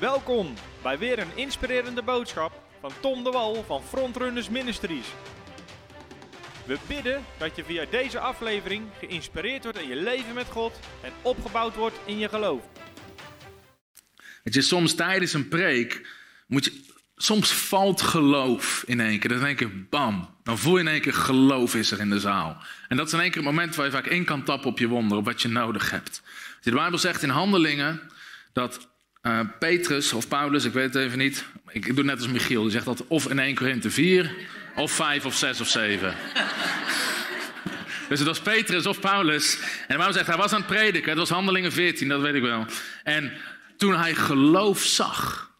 Welkom bij weer een inspirerende boodschap van Tom de Wal van Frontrunners Ministries. We bidden dat je via deze aflevering geïnspireerd wordt in je leven met God en opgebouwd wordt in je geloof. Weet je, soms tijdens een preek moet je. Soms valt geloof in één keer. Dan denk je, bam. Dan voel je in één keer geloof is er in de zaal. En dat is in één keer het moment waar je vaak in kan tappen op je wonder, op wat je nodig hebt. De Bijbel zegt in Handelingen dat uh, Petrus of Paulus, ik weet het even niet. Ik, doe net als Michiel, die zegt dat of in 1 Korinthe 4, of 5 of 6 of 7. dus het was Petrus of Paulus. En Bijbel zegt, hij was aan het prediken. Het was Handelingen 14, dat weet ik wel. En toen hij geloof zag,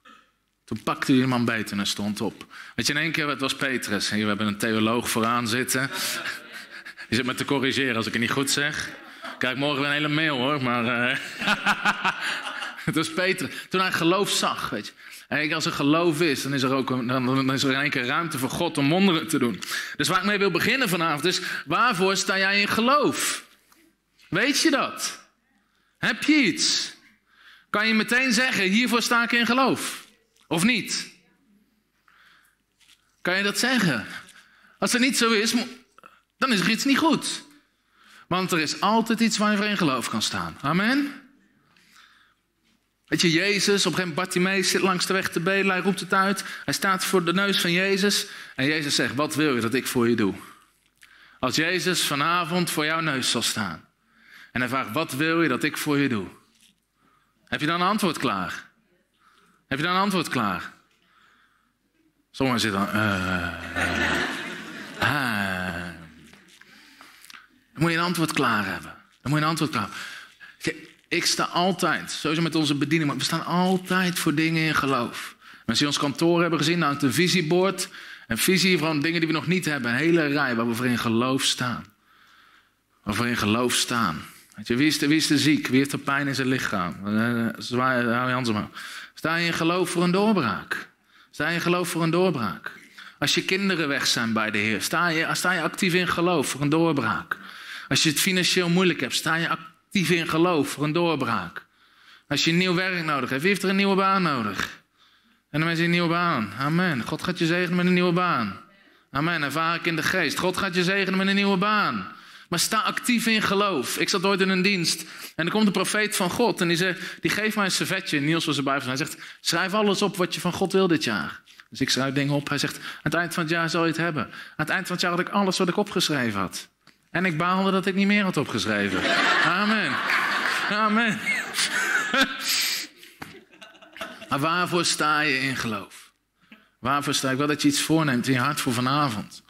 toen pakte hij de man beter en stond op. Weet je, in één keer, het was Petrus. Hier, we hebben een theoloog vooraan zitten. Die zit me te corrigeren als ik het niet goed zeg. Kijk, morgen weer een hele mail hoor, maar... Uh... Het was Peter. Toen hij geloof zag, weet je. En als er geloof is, dan is er ook dan is er keer ruimte voor God om wonderen te doen. Dus waar ik mee wil beginnen vanavond is, waarvoor sta jij in geloof? Weet je dat? Heb je iets? Kan je meteen zeggen, hiervoor sta ik in geloof? Of niet? Kan je dat zeggen? Als het niet zo is, dan is er iets niet goed. Want er is altijd iets waar je voor in geloof kan staan. Amen? Weet je, Jezus, op een Bartimeus zit langs de weg te bedelen, hij roept het uit. Hij staat voor de neus van Jezus en Jezus zegt, wat wil je dat ik voor je doe? Als Jezus vanavond voor jouw neus zal staan en hij vraagt, wat wil je dat ik voor je doe? Heb je dan een antwoord klaar? Heb je dan een antwoord klaar? Sommigen zitten dan, uh, uh, Dan moet je een antwoord klaar hebben. Dan moet je een antwoord klaar hebben. Ik sta altijd, sowieso met onze bediening, maar we staan altijd voor dingen in geloof. Mensen die ons kantoor hebben gezien, nou, een visiebord. Een visie van dingen die we nog niet hebben. Een hele rij waar we voor in geloof staan. Waar we voor in geloof staan. Je, wie, is de, wie is de ziek? Wie heeft de pijn in zijn lichaam? Uh, zwaai, hou je handen. Sta je in geloof voor een doorbraak? Sta je in geloof voor een doorbraak? Als je kinderen weg zijn bij de Heer, sta je, sta je actief in geloof voor een doorbraak? Als je het financieel moeilijk hebt, sta je actief actief in geloof voor een doorbraak. Als je een nieuw werk nodig hebt, wie heeft er een nieuwe baan nodig? En dan mensen een nieuwe baan. Amen. God gaat je zegenen met een nieuwe baan. Amen. Ervaar ik in de geest. God gaat je zegenen met een nieuwe baan. Maar sta actief in geloof. Ik zat ooit in een dienst en er komt een profeet van God en die, zegt, die geeft mij een servetje. Niels was erbij van. Hij zegt, schrijf alles op wat je van God wil dit jaar. Dus ik schrijf dingen op. Hij zegt, aan het eind van het jaar zal je het hebben. Aan het eind van het jaar had ik alles wat ik opgeschreven had. En ik baalde dat ik niet meer had opgeschreven. Amen. Amen. maar waarvoor sta je in geloof? Waarvoor sta ik? wel dat je iets voorneemt in je hart voor vanavond.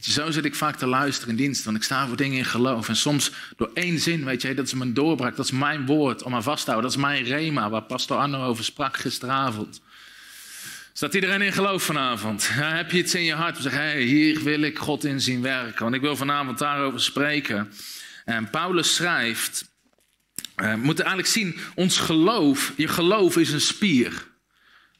Zo zit ik vaak te luisteren in dienst, want ik sta voor dingen in geloof. En soms door één zin, weet je, dat is mijn doorbraak, dat is mijn woord om aan vast te houden. Dat is mijn rema, waar pastor Arno over sprak gisteravond. Staat iedereen in geloof vanavond? heb je iets in je hart? Zeg, hey, hier wil ik God in zien werken. Want ik wil vanavond daarover spreken. En Paulus schrijft, uh, we moeten eigenlijk zien, ons geloof, je geloof is een spier.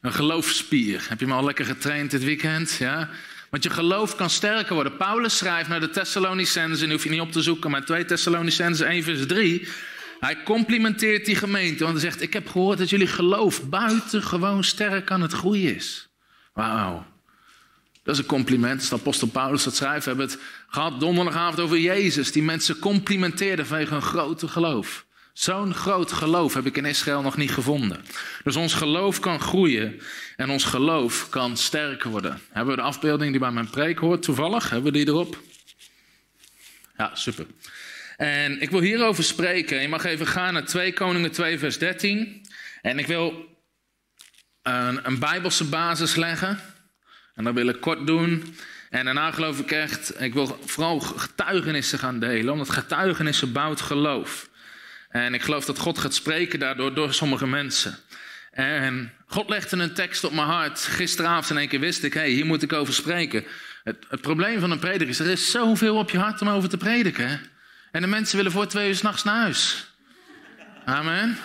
Een geloofspier. Heb je me al lekker getraind dit weekend? Ja? Want je geloof kan sterker worden. Paulus schrijft naar de Thessalonicenzen, en hoef je niet op te zoeken, maar 2 Thessalonicenzen 1 vers 3. Hij complimenteert die gemeente, want hij zegt: Ik heb gehoord dat jullie geloof buitengewoon sterk aan het groeien is. Wauw. Dat is een compliment. Als de apostel Paulus dat schrijft, we hebben het gehad donderdagavond over Jezus, die mensen complimenteerde vanwege hun grote geloof. Zo'n groot geloof heb ik in Israël nog niet gevonden. Dus ons geloof kan groeien en ons geloof kan sterker worden. Hebben we de afbeelding die bij mijn preek hoort toevallig? Hebben we die erop? Ja, super. En ik wil hierover spreken. Je mag even gaan naar 2 Koningen 2, vers 13. En ik wil een, een Bijbelse basis leggen. En dat wil ik kort doen. En daarna geloof ik echt, ik wil vooral getuigenissen gaan delen. Omdat getuigenissen bouwt geloof. En ik geloof dat God gaat spreken daardoor door sommige mensen. En God legde een tekst op mijn hart. Gisteravond in één keer wist ik, hé, hey, hier moet ik over spreken. Het, het probleem van een prediker is, er is zoveel op je hart om over te prediken. En de mensen willen voor twee uur s'nachts naar huis. Amen.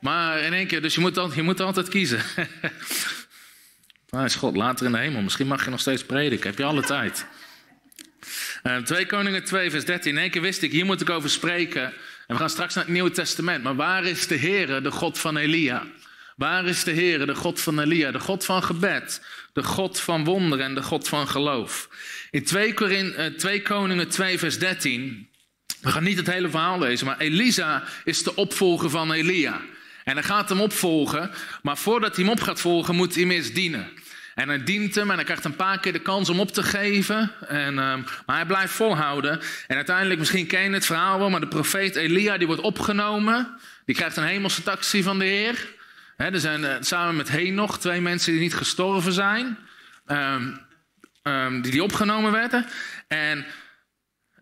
Maar in één keer, dus je moet, altijd, je moet altijd kiezen. nou is God later in de hemel. Misschien mag je nog steeds prediken. Heb je alle tijd. Uh, eh, 2 Koningen 2 vers 13. In één keer wist ik, hier moet ik over spreken. En we gaan straks naar het Nieuwe Testament. Maar waar is de Heer, de God van Elia? Waar is de Heer, de God van Elia, de God van gebed, de God van wonderen en de God van geloof? In 2, Korin, 2 Koningen 2, vers 13, we gaan niet het hele verhaal lezen, maar Elisa is de opvolger van Elia. En hij gaat hem opvolgen, maar voordat hij hem op gaat volgen, moet hij hem dienen. En hij dient hem en hij krijgt een paar keer de kans om op te geven. En, um, maar hij blijft volhouden. En uiteindelijk, misschien ken je het verhaal wel, maar de profeet Elia die wordt opgenomen. Die krijgt een hemelse taxi van de Heer. Er zijn uh, samen met Henoch twee mensen die niet gestorven zijn. Um, um, die, die opgenomen werden. En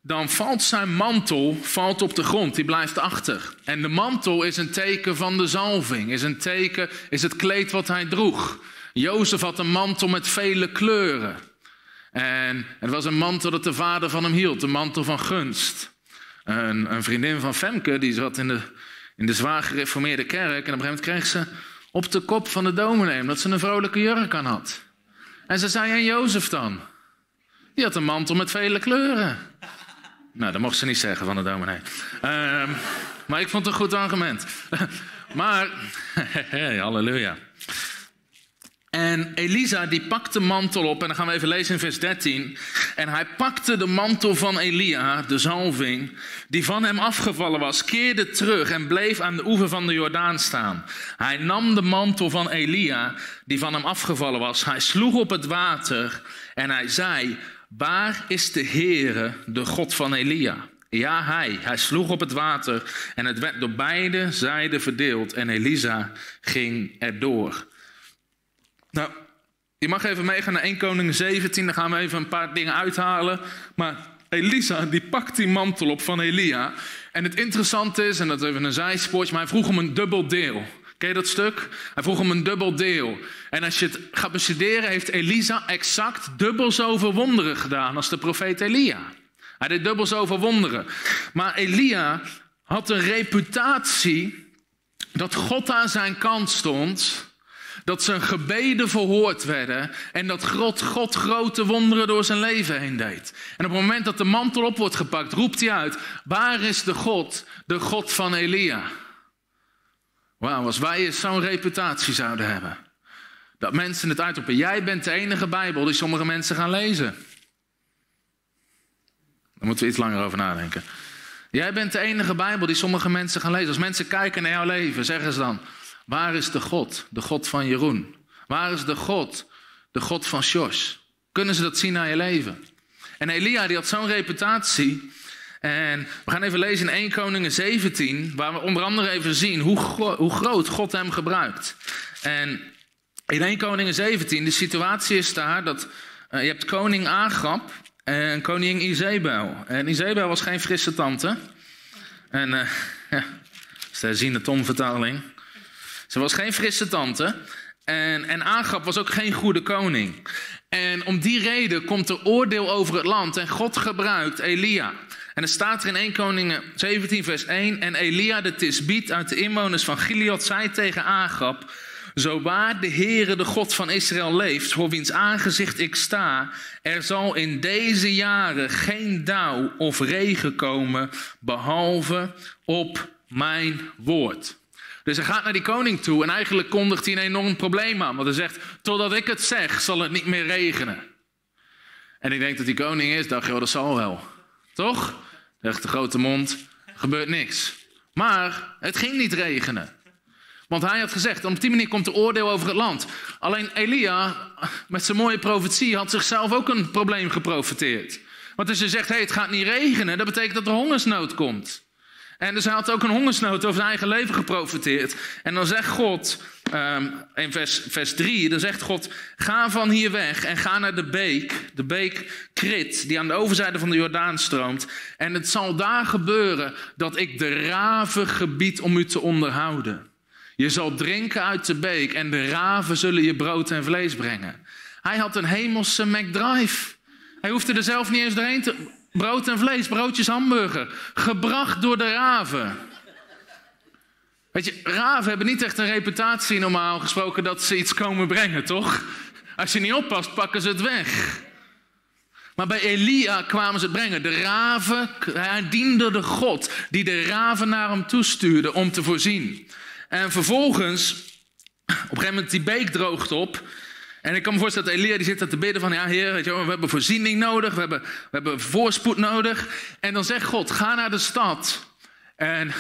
dan valt zijn mantel valt op de grond, die blijft achter. En de mantel is een teken van de zalving, is een teken, is het kleed wat hij droeg. Jozef had een mantel met vele kleuren. En het was een mantel dat de vader van hem hield, een mantel van gunst. Een vriendin van Femke, die zat in de, in de zwaar gereformeerde kerk. En op een gegeven moment kreeg ze op de kop van de dominee, omdat ze een vrolijke jurk aan had. En ze zei, en Jozef dan? Die had een mantel met vele kleuren. Nou, dat mocht ze niet zeggen van de dominee. Uh, maar ik vond het een goed argument. maar, halleluja. En Elisa die pakt de mantel op, en dan gaan we even lezen in vers 13. En hij pakte de mantel van Elia, de zalving, die van hem afgevallen was, keerde terug en bleef aan de oever van de Jordaan staan. Hij nam de mantel van Elia, die van hem afgevallen was. Hij sloeg op het water en hij zei, waar is de Heere, de God van Elia? Ja, hij. Hij sloeg op het water en het werd door beide zijden verdeeld en Elisa ging erdoor. Nou, je mag even meegaan naar 1 Koning 17, dan gaan we even een paar dingen uithalen. Maar Elisa, die pakt die mantel op van Elia. En het interessante is, en dat is even een zijspoortje, maar hij vroeg om een dubbel deel. Ken je dat stuk? Hij vroeg om een dubbel deel. En als je het gaat bestuderen, heeft Elisa exact dubbel zoveel wonderen gedaan als de profeet Elia. Hij deed dubbel zoveel wonderen. Maar Elia had een reputatie dat God aan zijn kant stond dat zijn gebeden verhoord werden en dat God, God grote wonderen door zijn leven heen deed. En op het moment dat de mantel op wordt gepakt, roept hij uit, waar is de God, de God van Elia? Wauw, als wij eens zo'n reputatie zouden hebben. Dat mensen het uitroepen, jij bent de enige Bijbel die sommige mensen gaan lezen. Daar moeten we iets langer over nadenken. Jij bent de enige Bijbel die sommige mensen gaan lezen. Als mensen kijken naar jouw leven, zeggen ze dan: Waar is de God, de God van Jeroen? Waar is de God, de God van Sjors? Kunnen ze dat zien naar je leven? En Elia die had zo'n reputatie. En we gaan even lezen in 1 Koningen 17, waar we onder andere even zien hoe, hoe groot God hem gebruikt. En in 1 Koningen 17, de situatie is daar dat uh, je hebt koning Agab en koningin Izebel. En Izebel was geen frisse tante. En uh, ja, dat is de herziende Tom-vertaling. Ze was geen frisse tante. En, en was ook geen goede koning. En om die reden komt er oordeel over het land. En God gebruikt Elia. En er staat er in 1 Koningen 17 vers 1. En Elia de Tisbiet uit de inwoners van Gilead zei tegen Agab... Zo waar de Heere, de God van Israël, leeft, voor wiens aangezicht ik sta, er zal in deze jaren geen dauw of regen komen, behalve op mijn woord. Dus hij gaat naar die koning toe en eigenlijk kondigt hij een enorm probleem aan. Want hij zegt, totdat ik het zeg, zal het niet meer regenen. En ik denk dat die koning is, dacht je, dat zal wel. Toch? Zegt de grote mond, gebeurt niks. Maar het ging niet regenen. Want hij had gezegd, op die manier komt er oordeel over het land. Alleen Elia, met zijn mooie profetie, had zichzelf ook een probleem geprofiteerd. Want als je zegt, hey, het gaat niet regenen, dat betekent dat er hongersnood komt. En dus hij had ook een hongersnood over zijn eigen leven geprofiteerd. En dan zegt God, um, in vers, vers 3, dan zegt God, ga van hier weg en ga naar de beek, de beek Krit, die aan de overzijde van de Jordaan stroomt. En het zal daar gebeuren dat ik de raven gebied om u te onderhouden. Je zal drinken uit de beek en de raven zullen je brood en vlees brengen. Hij had een hemelse McDrive. Hij hoefde er zelf niet eens doorheen te... Brood en vlees, broodjes hamburger. Gebracht door de raven. Weet je, raven hebben niet echt een reputatie normaal gesproken dat ze iets komen brengen, toch? Als je niet oppast, pakken ze het weg. Maar bij Elia kwamen ze het brengen. De raven, hij diende de God die de raven naar hem toestuurde om te voorzien. En vervolgens Op een gegeven moment die beek droogt op. En ik kan me voorstellen dat Elia die zit daar te bidden van... ja heer, weet je we hebben voorziening nodig, we hebben, we hebben voorspoed nodig. En dan zegt God, ga naar de stad. En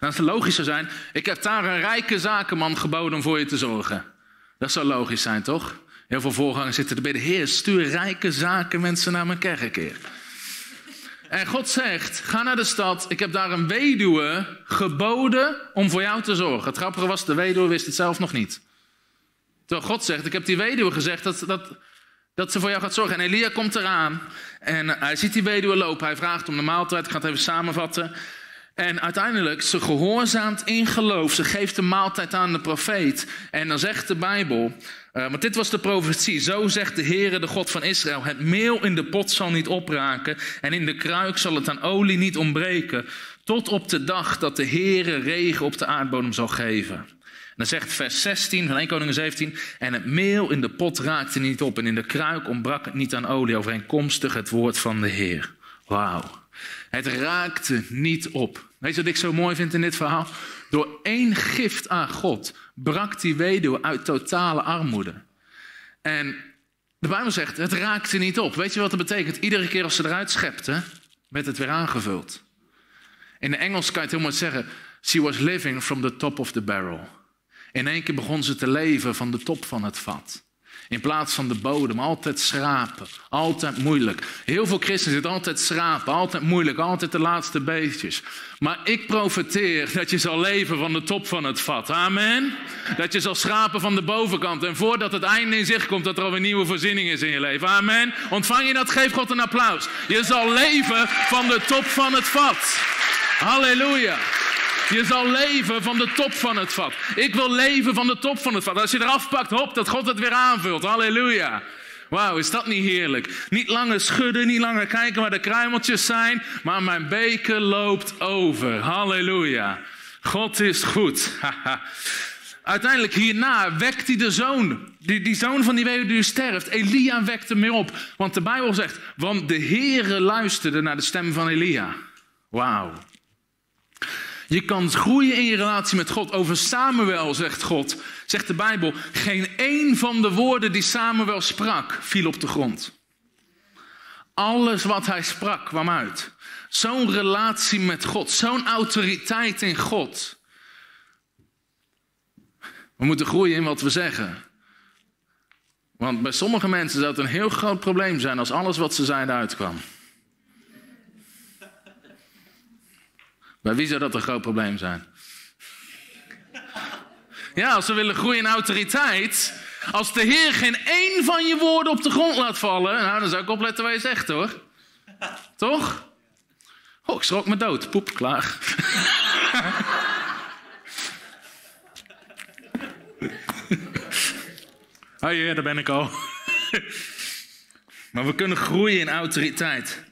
dat zou logisch zijn... ik heb daar een rijke zakenman geboden om voor je te zorgen. Dat zou logisch zijn, toch? Heel veel voorgangers zitten te bidden... heer, stuur rijke zaken mensen naar mijn kerk, heer. En God zegt: Ga naar de stad. Ik heb daar een weduwe geboden om voor jou te zorgen. Het grappige was, de weduwe wist het zelf nog niet. Terwijl God zegt: Ik heb die weduwe gezegd dat, dat, dat ze voor jou gaat zorgen. En Elia komt eraan. En hij ziet die weduwe lopen. Hij vraagt om de maaltijd. Ik ga het even samenvatten. En uiteindelijk, ze gehoorzaamt in geloof. Ze geeft de maaltijd aan de profeet. En dan zegt de Bijbel, uh, want dit was de profetie. Zo zegt de Heere, de God van Israël. Het meel in de pot zal niet opraken. En in de kruik zal het aan olie niet ontbreken. Tot op de dag dat de Heere regen op de aardbodem zal geven. Dan zegt vers 16 van 1 Koningen 17. En het meel in de pot raakte niet op. En in de kruik ontbrak het niet aan olie. Overeenkomstig het woord van de Heer. Wauw. Het raakte niet op. Weet je wat ik zo mooi vind in dit verhaal? Door één gift aan God brak die weduwe uit totale armoede. En de Bijbel zegt, het raakte niet op. Weet je wat dat betekent? Iedere keer als ze eruit schepte, werd het weer aangevuld. In de Engels kan je het heel mooi zeggen, she was living from the top of the barrel. In één keer begon ze te leven van de top van het vat. In plaats van de bodem, altijd schrapen, altijd moeilijk. Heel veel christenen zitten altijd schrapen, altijd moeilijk, altijd de laatste beetjes. Maar ik profeteer dat je zal leven van de top van het vat. Amen. Dat je zal schrapen van de bovenkant. En voordat het einde in zicht komt, dat er alweer nieuwe voorziening is in je leven. Amen. Ontvang je dat? Geef God een applaus. Je zal leven van de top van het vat. Halleluja. Je zal leven van de top van het vat. Ik wil leven van de top van het vat. Als je eraf pakt, hop, dat God het weer aanvult. Halleluja. Wauw, is dat niet heerlijk? Niet langer schudden, niet langer kijken waar de kruimeltjes zijn, maar mijn beker loopt over. Halleluja. God is goed. Uiteindelijk hierna wekt hij de zoon. Die, die zoon van die weduwe die sterft. Elia wekt hem weer op. Want de Bijbel zegt, want de Heere luisterde naar de stem van Elia. Wauw. Je kan groeien in je relatie met God. Over Samuel zegt God, zegt de Bijbel, geen één van de woorden die Samuel sprak viel op de grond. Alles wat hij sprak kwam uit. Zo'n relatie met God, zo'n autoriteit in God. We moeten groeien in wat we zeggen. Want bij sommige mensen zou het een heel groot probleem zijn als alles wat ze zeiden uitkwam. Bij wie zou dat een groot probleem zijn? Ja, als we willen groeien in autoriteit. Als de Heer geen één van je woorden op de grond laat vallen. Nou, dan zou ik opletten wat je zegt hoor. Toch? Oh, ik schrok me dood. Poep, klaar. oh ja, daar ben ik al. maar we kunnen groeien in autoriteit.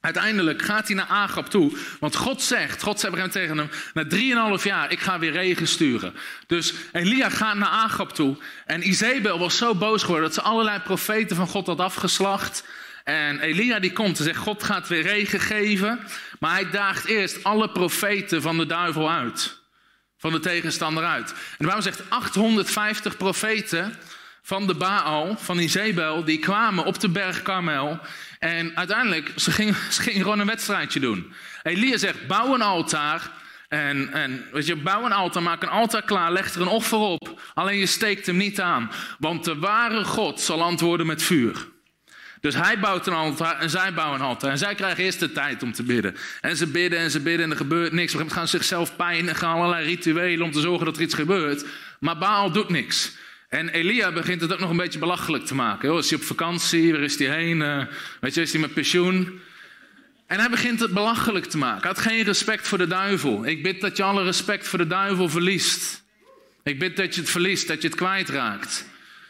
Uiteindelijk gaat hij naar Agap toe, want God zegt, God zegt tegen hem, na drieënhalf jaar, ik ga weer regen sturen. Dus Elia gaat naar Agap toe en Izebel was zo boos geworden dat ze allerlei profeten van God had afgeslacht. En Elia die komt en zegt, God gaat weer regen geven, maar hij daagt eerst alle profeten van de duivel uit. Van de tegenstander uit. En Bijbel zegt 850 profeten van de Baal, van Izebel, die kwamen op de berg Karmel. En uiteindelijk, ze gingen, ze gingen gewoon een wedstrijdje doen. Elia zegt, bouw een altaar. En, en weet je, bouw een altaar, maak een altaar klaar, leg er een offer op. Alleen je steekt hem niet aan. Want de ware God zal antwoorden met vuur. Dus hij bouwt een altaar en zij bouwen een altaar. En zij krijgen eerst de tijd om te bidden. En ze bidden en ze bidden en er gebeurt niks. Ze gaan zichzelf pijn en gaan allerlei rituelen om te zorgen dat er iets gebeurt. Maar Baal doet niks. En Elia begint het ook nog een beetje belachelijk te maken. Is hij op vakantie? Waar is hij heen? Uh, weet je, is hij met pensioen? En hij begint het belachelijk te maken. Hij had geen respect voor de duivel. Ik bid dat je alle respect voor de duivel verliest. Ik bid dat je het verliest, dat je het kwijtraakt.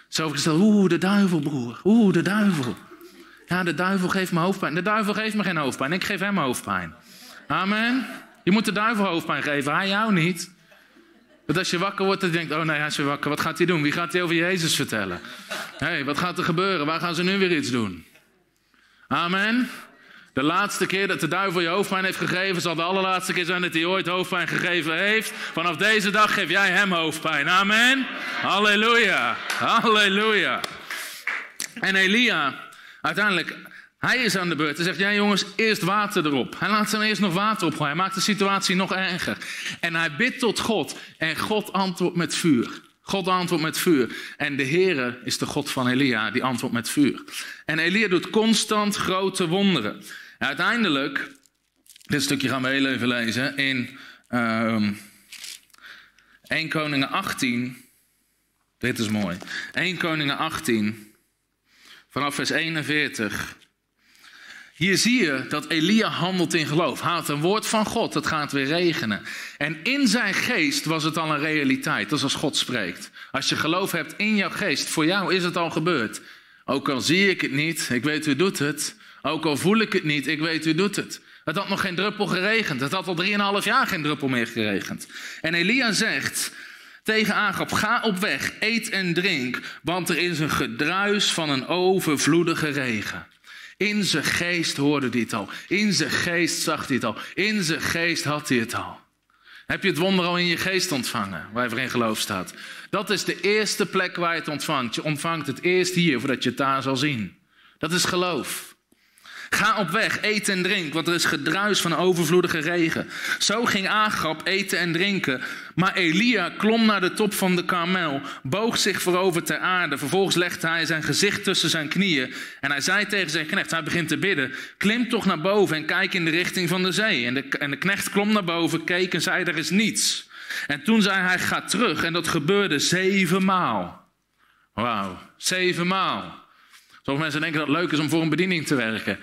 Zo gesteld, oeh, de duivel, broer. Oeh, de duivel. Ja, de duivel geeft me hoofdpijn. De duivel geeft me geen hoofdpijn. Ik geef hem hoofdpijn. Amen. Je moet de duivel hoofdpijn geven, hij jou niet. Dat als je wakker wordt, dan denkt, oh nee, hij is weer wakker. Wat gaat hij doen? Wie gaat hij over Jezus vertellen? Hé, hey, wat gaat er gebeuren? Waar gaan ze nu weer iets doen? Amen. De laatste keer dat de duivel je hoofdpijn heeft gegeven, zal de allerlaatste keer zijn dat hij ooit hoofdpijn gegeven heeft. Vanaf deze dag geef jij hem hoofdpijn. Amen. Halleluja. Halleluja. En Elia, uiteindelijk, hij is aan de beurt. Hij zegt, ja jongens, eerst water erop. Hij laat ze eerst nog water op Hij maakt de situatie nog erger. En hij bidt tot God. En God antwoordt met vuur. God antwoordt met vuur. En de Heere is de God van Elia, die antwoordt met vuur. En Elia doet constant grote wonderen. En uiteindelijk, dit stukje gaan we heel even lezen, in um, 1 Koningen 18. Dit is mooi. 1 Koningen 18, vanaf vers 41. Hier zie je dat Elia handelt in geloof. Had een woord van God, het gaat weer regenen. En in zijn geest was het al een realiteit. Dat is als God spreekt. Als je geloof hebt in jouw geest, voor jou is het al gebeurd. Ook al zie ik het niet, ik weet u doet het. Ook al voel ik het niet, ik weet u doet het. Het had nog geen druppel geregend. Het had al drieënhalf jaar geen druppel meer geregend. En Elia zegt tegen Agap, ga op weg, eet en drink, want er is een gedruis van een overvloedige regen. In zijn geest hoorde hij het al. In zijn geest zag hij het al. In zijn geest had hij het al. Heb je het wonder al in je geest ontvangen, waar je in geloof staat? Dat is de eerste plek waar je het ontvangt. Je ontvangt het eerst hier, voordat je het daar zal zien. Dat is geloof. Ga op weg, eet en drink, want er is gedruis van overvloedige regen. Zo ging Agap eten en drinken. Maar Elia klom naar de top van de karmel, boog zich voorover ter aarde. Vervolgens legde hij zijn gezicht tussen zijn knieën. En hij zei tegen zijn knecht, hij begint te bidden, klim toch naar boven en kijk in de richting van de zee. En de, en de knecht klom naar boven, keek en zei, er is niets. En toen zei hij, ga terug. En dat gebeurde zevenmaal. Wauw, zevenmaal. Sommige mensen denken dat het leuk is om voor een bediening te werken.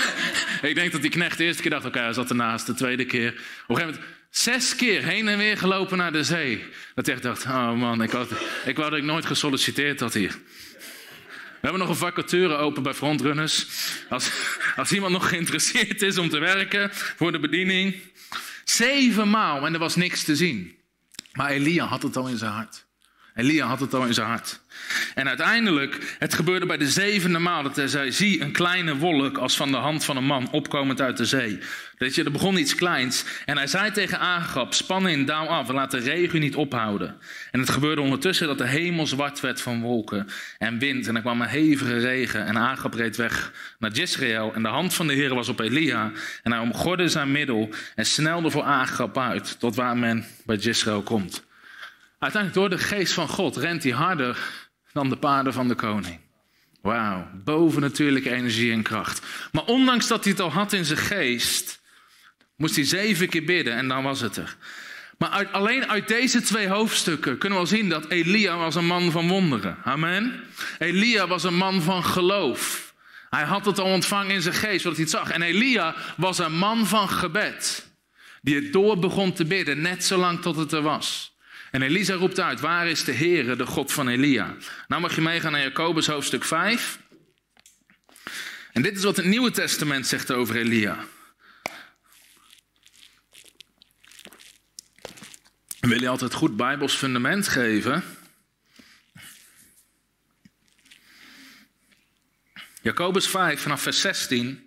ik denk dat die knecht de eerste keer dacht, oké, hij zat ernaast. De tweede keer. Op een gegeven moment zes keer heen en weer gelopen naar de zee. Dat ik dacht, oh man, ik wou, ik wou dat ik nooit gesolliciteerd had hier. We hebben nog een vacature open bij Frontrunners. Als, als iemand nog geïnteresseerd is om te werken voor de bediening. Zevenmaal en er was niks te zien. Maar Elia had het al in zijn hart. Elia had het al in zijn hart. En uiteindelijk, het gebeurde bij de zevende maal dat hij zei: Zie een kleine wolk als van de hand van een man opkomend uit de zee. Weet je, er begon iets kleins. En hij zei tegen Agap: Span in, daal af laat de regen niet ophouden. En het gebeurde ondertussen dat de hemel zwart werd van wolken en wind. En er kwam een hevige regen. En Agap reed weg naar Jezreel. En de hand van de Heer was op Elia. En hij omgorde zijn middel en snelde voor Agap uit, tot waar men bij Jezreel komt. Uiteindelijk door de geest van God rent hij harder dan de paarden van de koning. Wauw, bovennatuurlijke energie en kracht. Maar ondanks dat hij het al had in zijn geest, moest hij zeven keer bidden en dan was het er. Maar uit, alleen uit deze twee hoofdstukken kunnen we al zien dat Elia was een man van wonderen. Amen. Elia was een man van geloof. Hij had het al ontvangen in zijn geest, zodat hij het zag. En Elia was een man van gebed. Die het door begon te bidden, net zolang tot het er was. En Elisa roept uit, waar is de Heere, de God van Elia? Nou mag je meegaan naar Jacobus hoofdstuk 5. En dit is wat het Nieuwe Testament zegt over Elia. Wil je altijd goed Bijbels fundament geven? Jacobus 5 vanaf vers 16.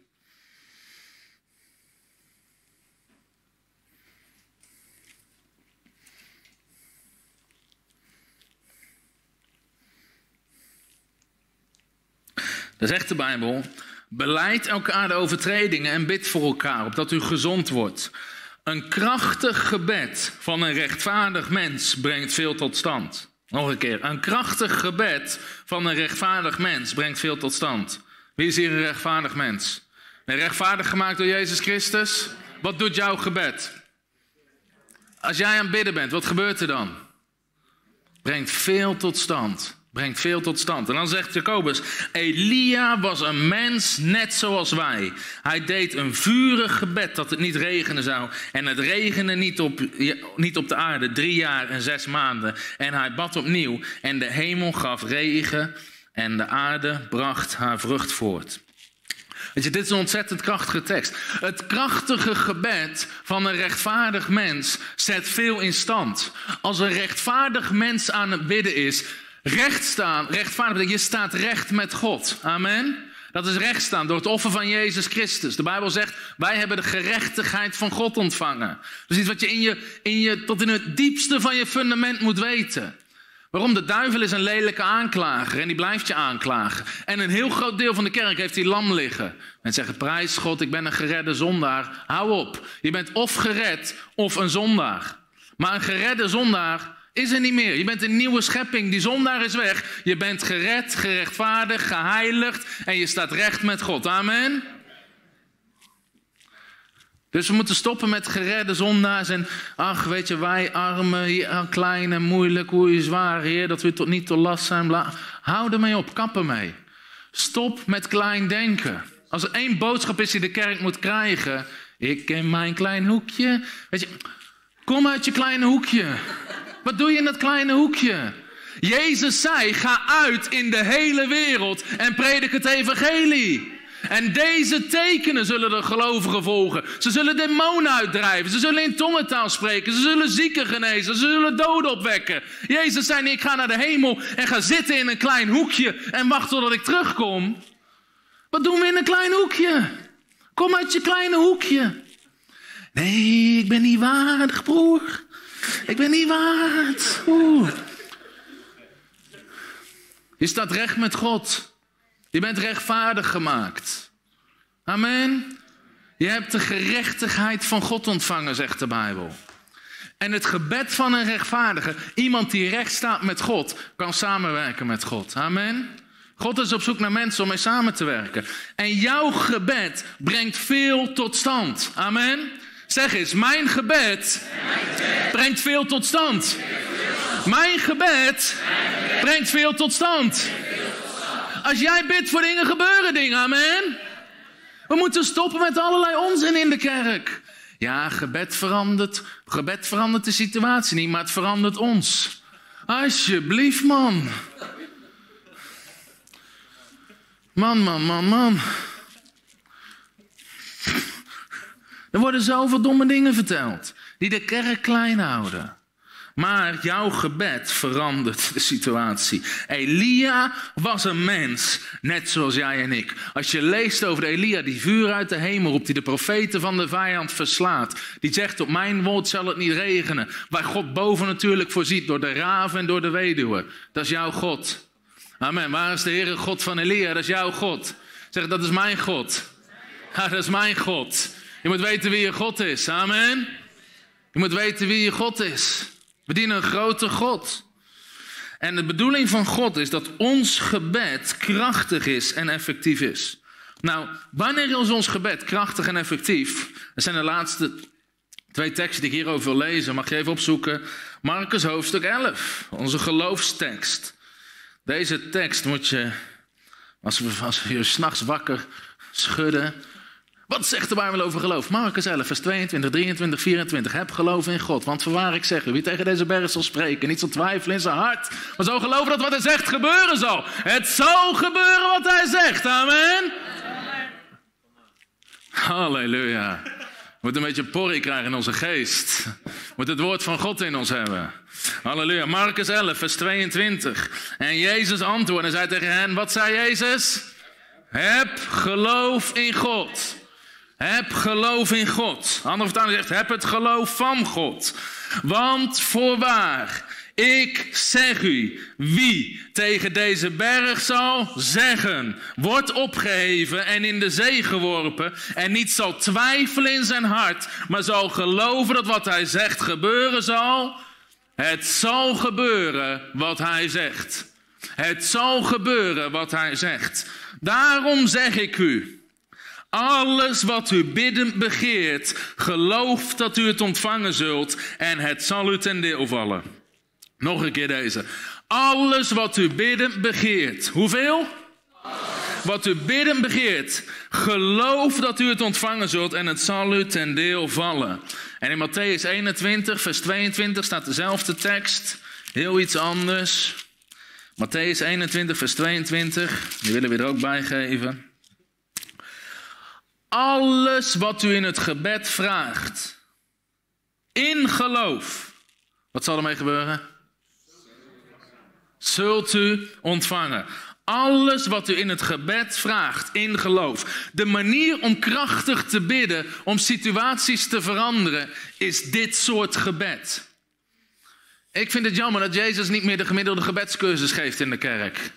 Dat zegt de Bijbel. Beleid elkaar de overtredingen en bid voor elkaar, opdat u gezond wordt. Een krachtig gebed van een rechtvaardig mens brengt veel tot stand. Nog een keer. Een krachtig gebed van een rechtvaardig mens brengt veel tot stand. Wie is hier een rechtvaardig mens? Ben rechtvaardig gemaakt door Jezus Christus? Wat doet jouw gebed? Als jij aan het bidden bent, wat gebeurt er dan? Brengt veel tot stand brengt veel tot stand. En dan zegt Jacobus, Elia was een mens net zoals wij. Hij deed een vurig gebed dat het niet regenen zou. En het regende niet op, niet op de aarde drie jaar en zes maanden. En hij bad opnieuw en de hemel gaf regen en de aarde bracht haar vrucht voort. Weet je, dit is een ontzettend krachtige tekst. Het krachtige gebed van een rechtvaardig mens zet veel in stand. Als een rechtvaardig mens aan het bidden is, Recht staan, rechtvaardig je staat recht met God. Amen. Dat is rechtstaan door het offer van Jezus Christus. De Bijbel zegt, wij hebben de gerechtigheid van God ontvangen. Is iets wat je in je, in je tot in het diepste van je fundament moet weten. Waarom? De duivel is een lelijke aanklager en die blijft je aanklagen. En een heel groot deel van de kerk heeft die lam liggen. Mensen zeggen, prijs God, ik ben een geredde zondaar. Hou op, je bent of gered of een zondaar. Maar een geredde zondaar is er niet meer. Je bent een nieuwe schepping. Die zondaar is weg. Je bent gered, gerechtvaardigd, geheiligd en je staat recht met God. Amen. Dus we moeten stoppen met geredde zondaars en ach, weet je, wij armen, ah, klein en moeilijk, hoe je zwaar, heer, dat we tot niet tot last zijn. Bla. Hou ermee op, kap ermee. Stop met klein denken. Als er één boodschap is die de kerk moet krijgen, ik ken mijn klein hoekje. Weet je, kom uit je kleine hoekje. Wat doe je in dat kleine hoekje? Jezus zei: ga uit in de hele wereld en predik het evangelie. En deze tekenen zullen de gelovigen volgen. Ze zullen demonen uitdrijven. Ze zullen in tongentaal spreken. Ze zullen zieken genezen. Ze zullen doden opwekken. Jezus zei: Ik ga naar de hemel en ga zitten in een klein hoekje en wacht totdat ik terugkom. Wat doen we in een klein hoekje? Kom uit je kleine hoekje. Nee, ik ben niet waardig, broer. Ik ben niet waard. Je staat recht met God. Je bent rechtvaardig gemaakt. Amen. Je hebt de gerechtigheid van God ontvangen, zegt de Bijbel. En het gebed van een rechtvaardige, iemand die recht staat met God, kan samenwerken met God. Amen. God is op zoek naar mensen om mee samen te werken. En jouw gebed brengt veel tot stand. Amen. Zeg eens, mijn gebed, brengt veel tot stand. Mijn gebed, brengt veel tot stand. Als jij bidt voor dingen, gebeuren dingen. Amen. We moeten stoppen met allerlei onzin in de kerk. Ja, gebed verandert, gebed verandert de situatie niet, maar het verandert ons. Alsjeblieft, man. Man, man, man, man. Er worden zoveel domme dingen verteld die de kerk klein houden. Maar jouw gebed verandert de situatie. Elia was een mens, net zoals jij en ik. Als je leest over Elia die vuur uit de hemel roept, die de profeten van de vijand verslaat, die zegt: Op mijn woord zal het niet regenen. Waar God boven natuurlijk voorziet, door de raven en door de weduwe. Dat is jouw God. Amen. Waar is de Heere God van Elia? Dat is jouw God. Zeg, dat is mijn God. Dat is mijn God. Je moet weten wie je God is. Amen. Je moet weten wie je God is. We dienen een grote God. En de bedoeling van God is dat ons gebed krachtig is en effectief is. Nou, wanneer is ons gebed krachtig en effectief? Dat zijn de laatste twee teksten die ik hierover wil lezen. Mag je even opzoeken. Marcus hoofdstuk 11, onze geloofstekst. Deze tekst moet je, als we, als we je s'nachts wakker schudden, wat zegt de Bijbel over geloof? Marcus 11, vers 22, 23, 24. Heb geloof in God. Want voorwaar ik zeg u, wie tegen deze berg zal spreken, niet zal twijfelen in zijn hart, maar zal geloven dat wat hij zegt gebeuren zal. Het zal gebeuren wat hij zegt. Amen. Halleluja. We moeten een beetje porrie krijgen in onze geest. We moeten het woord van God in ons hebben. Halleluja. Marcus 11, vers 22. En Jezus antwoordde en zei tegen hen, wat zei Jezus? Heb geloof in God. Heb geloof in God. Andere vertaling zegt, heb het geloof van God. Want voorwaar, ik zeg u, wie tegen deze berg zal zeggen, wordt opgeheven en in de zee geworpen en niet zal twijfelen in zijn hart, maar zal geloven dat wat hij zegt gebeuren zal, het zal gebeuren wat hij zegt. Het zal gebeuren wat hij zegt. Daarom zeg ik u, alles wat u bidden begeert, geloof dat u het ontvangen zult en het zal u ten deel vallen. Nog een keer deze. Alles wat u bidden begeert. Hoeveel? Wat u bidden begeert, geloof dat u het ontvangen zult en het zal u ten deel vallen. En in Matthäus 21, vers 22 staat dezelfde tekst, heel iets anders. Matthäus 21, vers 22, die willen we er ook bij geven. Alles wat u in het gebed vraagt, in geloof, wat zal ermee gebeuren? Zult u ontvangen. Alles wat u in het gebed vraagt, in geloof. De manier om krachtig te bidden, om situaties te veranderen, is dit soort gebed. Ik vind het jammer dat Jezus niet meer de gemiddelde gebedscursus geeft in de kerk.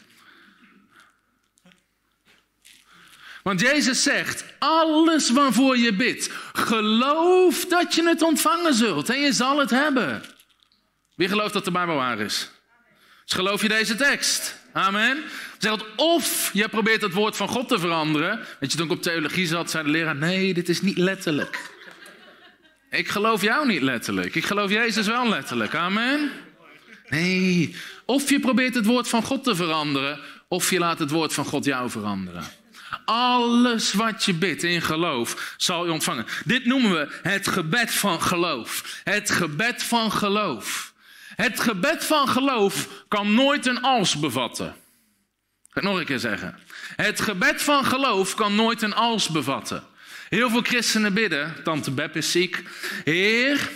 Want Jezus zegt, alles waarvoor je bidt, geloof dat je het ontvangen zult en je zal het hebben. Wie gelooft dat de Bijbel waar is? Dus geloof je deze tekst? Amen. Zegt of je probeert het woord van God te veranderen. Weet je, toen ik op theologie zat, zei de leraar: Nee, dit is niet letterlijk. Ik geloof jou niet letterlijk. Ik geloof Jezus wel letterlijk. Amen. Nee. Of je probeert het woord van God te veranderen, of je laat het woord van God jou veranderen. Alles wat je bidt in geloof zal je ontvangen. Dit noemen we het gebed van geloof. Het gebed van geloof. Het gebed van geloof kan nooit een als bevatten. Ik ga het nog een keer zeggen. Het gebed van geloof kan nooit een als bevatten. Heel veel christenen bidden, tante Beb is ziek. Heer,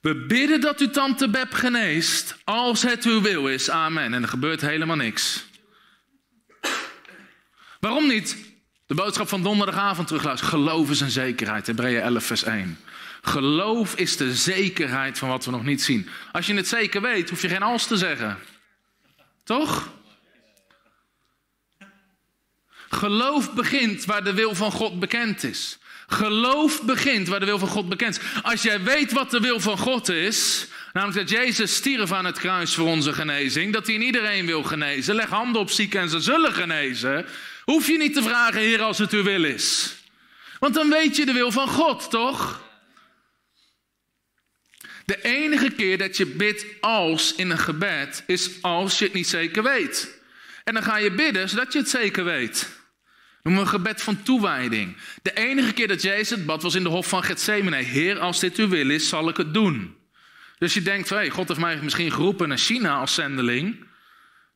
we bidden dat u tante Beb geneest, als het uw wil is. Amen. En er gebeurt helemaal niks. Waarom niet? De boodschap van donderdagavond terugluisteren. Geloof is een zekerheid. Hebreeën 11 vers 1. Geloof is de zekerheid van wat we nog niet zien. Als je het zeker weet, hoef je geen als te zeggen. Toch? Geloof begint waar de wil van God bekend is. Geloof begint waar de wil van God bekend is. Als jij weet wat de wil van God is, namelijk dat Jezus stierf aan het kruis voor onze genezing, dat hij in iedereen wil genezen, leg handen op zieken en ze zullen genezen, hoef je niet te vragen, Heer, als het uw wil is. Want dan weet je de wil van God, toch? De enige keer dat je bidt als in een gebed is als je het niet zeker weet. En dan ga je bidden zodat je het zeker weet. Noemen we een gebed van toewijding. De enige keer dat Jezus het bad was in de hof van Gethsemane. Heer, als dit uw wil is, zal ik het doen. Dus je denkt, hey, God heeft mij misschien geroepen naar China als zendeling.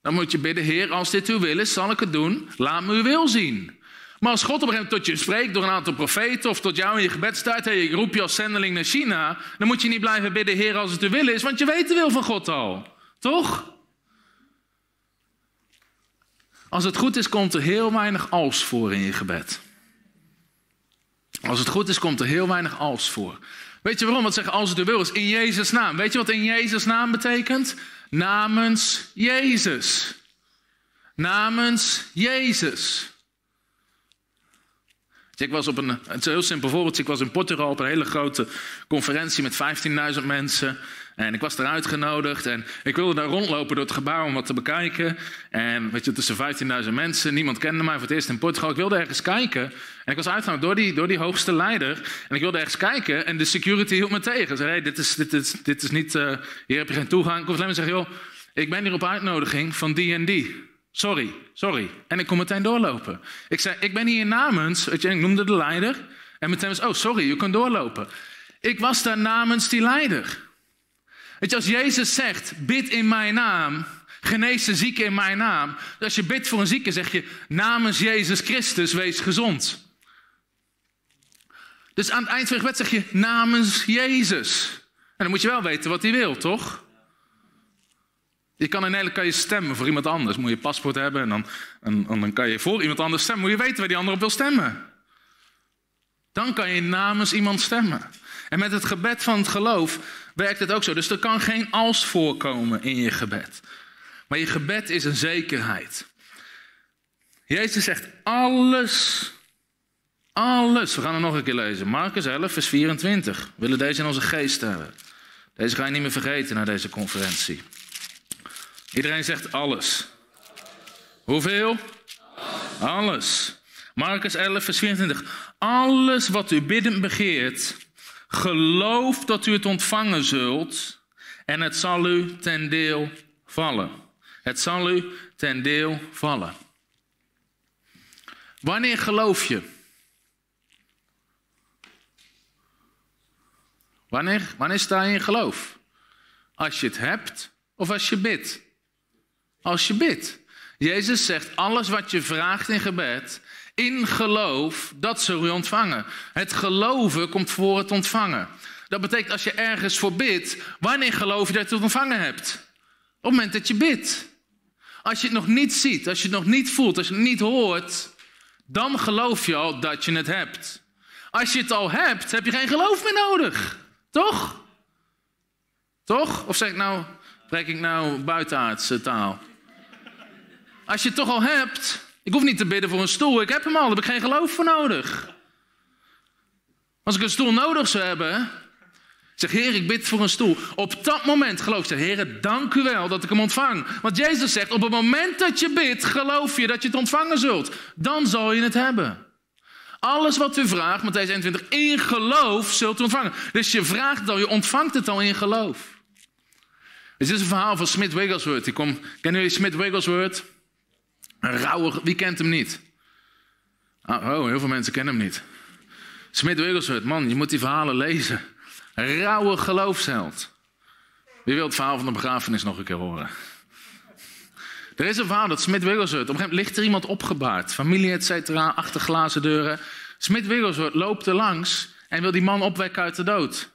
Dan moet je bidden, Heer, als dit uw wil is, zal ik het doen. Laat me uw wil zien. Maar als God op een gegeven moment tot je spreekt door een aantal profeten of tot jou in je gebedstijd, hey, ik roep je als zendeling naar China, dan moet je niet blijven bidden, Heer, als het uw wil is, want je weet de wil van God al. Toch? Als het goed is, komt er heel weinig als voor in je gebed. Als het goed is, komt er heel weinig als voor. Weet je waarom? Wat zeggen als het uw wil is? In Jezus' naam. Weet je wat in Jezus' naam betekent? Namens Jezus. Namens Jezus. Ik was op een, het is een heel simpel voorbeeld. Ik was in Portugal op een hele grote conferentie met 15.000 mensen. En ik was daar uitgenodigd en ik wilde daar rondlopen door het gebouw om wat te bekijken. En weet je, tussen 15.000 mensen, niemand kende mij voor het eerst in Portugal. Ik wilde ergens kijken en ik was uitgenodigd door die, door die hoogste leider. En ik wilde ergens kijken en de security hield me tegen. Ze zei, dit, is, dit, is, dit is niet, uh, hier heb je geen toegang. Ik kon alleen maar zeggen, joh, ik ben hier op uitnodiging van die en die. Sorry, sorry. En ik kon meteen doorlopen. Ik zei, ik ben hier namens, weet je, ik noemde de leider. En meteen was, oh sorry, je kunt doorlopen. Ik was daar namens die leider. Weet je, als Jezus zegt, bid in mijn naam, genees de zieke in mijn naam. Als je bidt voor een zieke, zeg je, namens Jezus Christus, wees gezond. Dus aan het eind van het gebed zeg je, namens Jezus. En dan moet je wel weten wat hij wil, toch? Je kan in Nederland kan je stemmen voor iemand anders. Moet je paspoort hebben en dan, en, en dan kan je voor iemand anders stemmen. Moet je weten waar die ander op wil stemmen. Dan kan je namens iemand stemmen. En met het gebed van het geloof werkt het ook zo. Dus er kan geen als voorkomen in je gebed. Maar je gebed is een zekerheid. Jezus zegt alles, alles. We gaan er nog een keer lezen. Marcus 11, vers 24. We willen deze in onze geest hebben. Deze ga je niet meer vergeten na deze conferentie. Iedereen zegt alles. Hoeveel? Alles. Marcus 11, vers 24. Alles wat u bidden begeert, geloof dat u het ontvangen zult en het zal u ten deel vallen. Het zal u ten deel vallen. Wanneer geloof je? Wanneer, wanneer sta je in geloof? Als je het hebt of als je bidt? Als je bidt. Jezus zegt, alles wat je vraagt in gebed, in geloof, dat zul je ontvangen. Het geloven komt voor het ontvangen. Dat betekent als je ergens voor bidt, wanneer geloof je dat je het ontvangen hebt? Op het moment dat je bidt. Als je het nog niet ziet, als je het nog niet voelt, als je het niet hoort, dan geloof je al dat je het hebt. Als je het al hebt, heb je geen geloof meer nodig. Toch? Toch? Of zeg ik nou, spreek ik nou buitenaardse taal? Als je het toch al hebt, ik hoef niet te bidden voor een stoel, ik heb hem al, daar heb ik geen geloof voor nodig. Als ik een stoel nodig zou hebben, zeg Heer, ik bid voor een stoel. Op dat moment geloof je, Heer, dank u wel dat ik hem ontvang. Want Jezus zegt, op het moment dat je bidt, geloof je dat je het ontvangen zult. Dan zal je het hebben. Alles wat u vraagt, Matthäus 21, in geloof zult u ontvangen. Dus je vraagt het al, je ontvangt het al in geloof. Dit is een verhaal van Smith Wigglesworth. Die kennen jullie Smith Wigglesworth? Een rauwe, wie kent hem niet? Ah, oh, heel veel mensen kennen hem niet. Smith Wigglesworth, man, je moet die verhalen lezen. Een rauwe geloofsheld. Wie wil het verhaal van de begrafenis nog een keer horen? Er is een verhaal dat Smith Wigglesworth, op een gegeven moment ligt er iemand opgebaard. Familie, et cetera, achter glazen deuren. Smith Wigglesworth loopt er langs en wil die man opwekken uit de dood.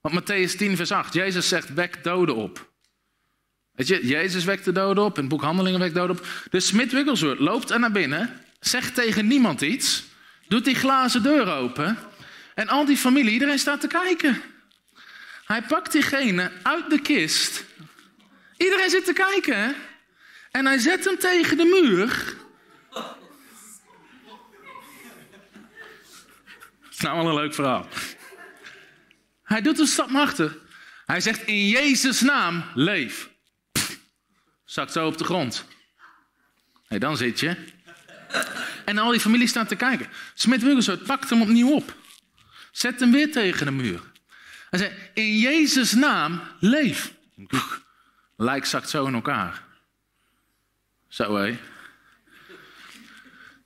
Want Matthäus 10 vers 8, Jezus zegt, wek doden op. Weet je, Jezus wekt de doden op, in het boek Handelingen wekt doden op. Dus Smith Wigglesworth loopt er naar binnen, zegt tegen niemand iets, doet die glazen deur open en al die familie, iedereen staat te kijken. Hij pakt diegene uit de kist. Iedereen zit te kijken. En hij zet hem tegen de muur. Dat is nou wel een leuk verhaal. Hij doet een stap naar achter. Hij zegt in Jezus' naam, leef. Zakt zo op de grond. Hey, dan zit je. En al die familie staat te kijken. Smit Wigglesworth pakt hem opnieuw op. Zet hem weer tegen de muur. Hij zei, in Jezus' naam, leef. Lijk zakt zo in elkaar. Zo hé.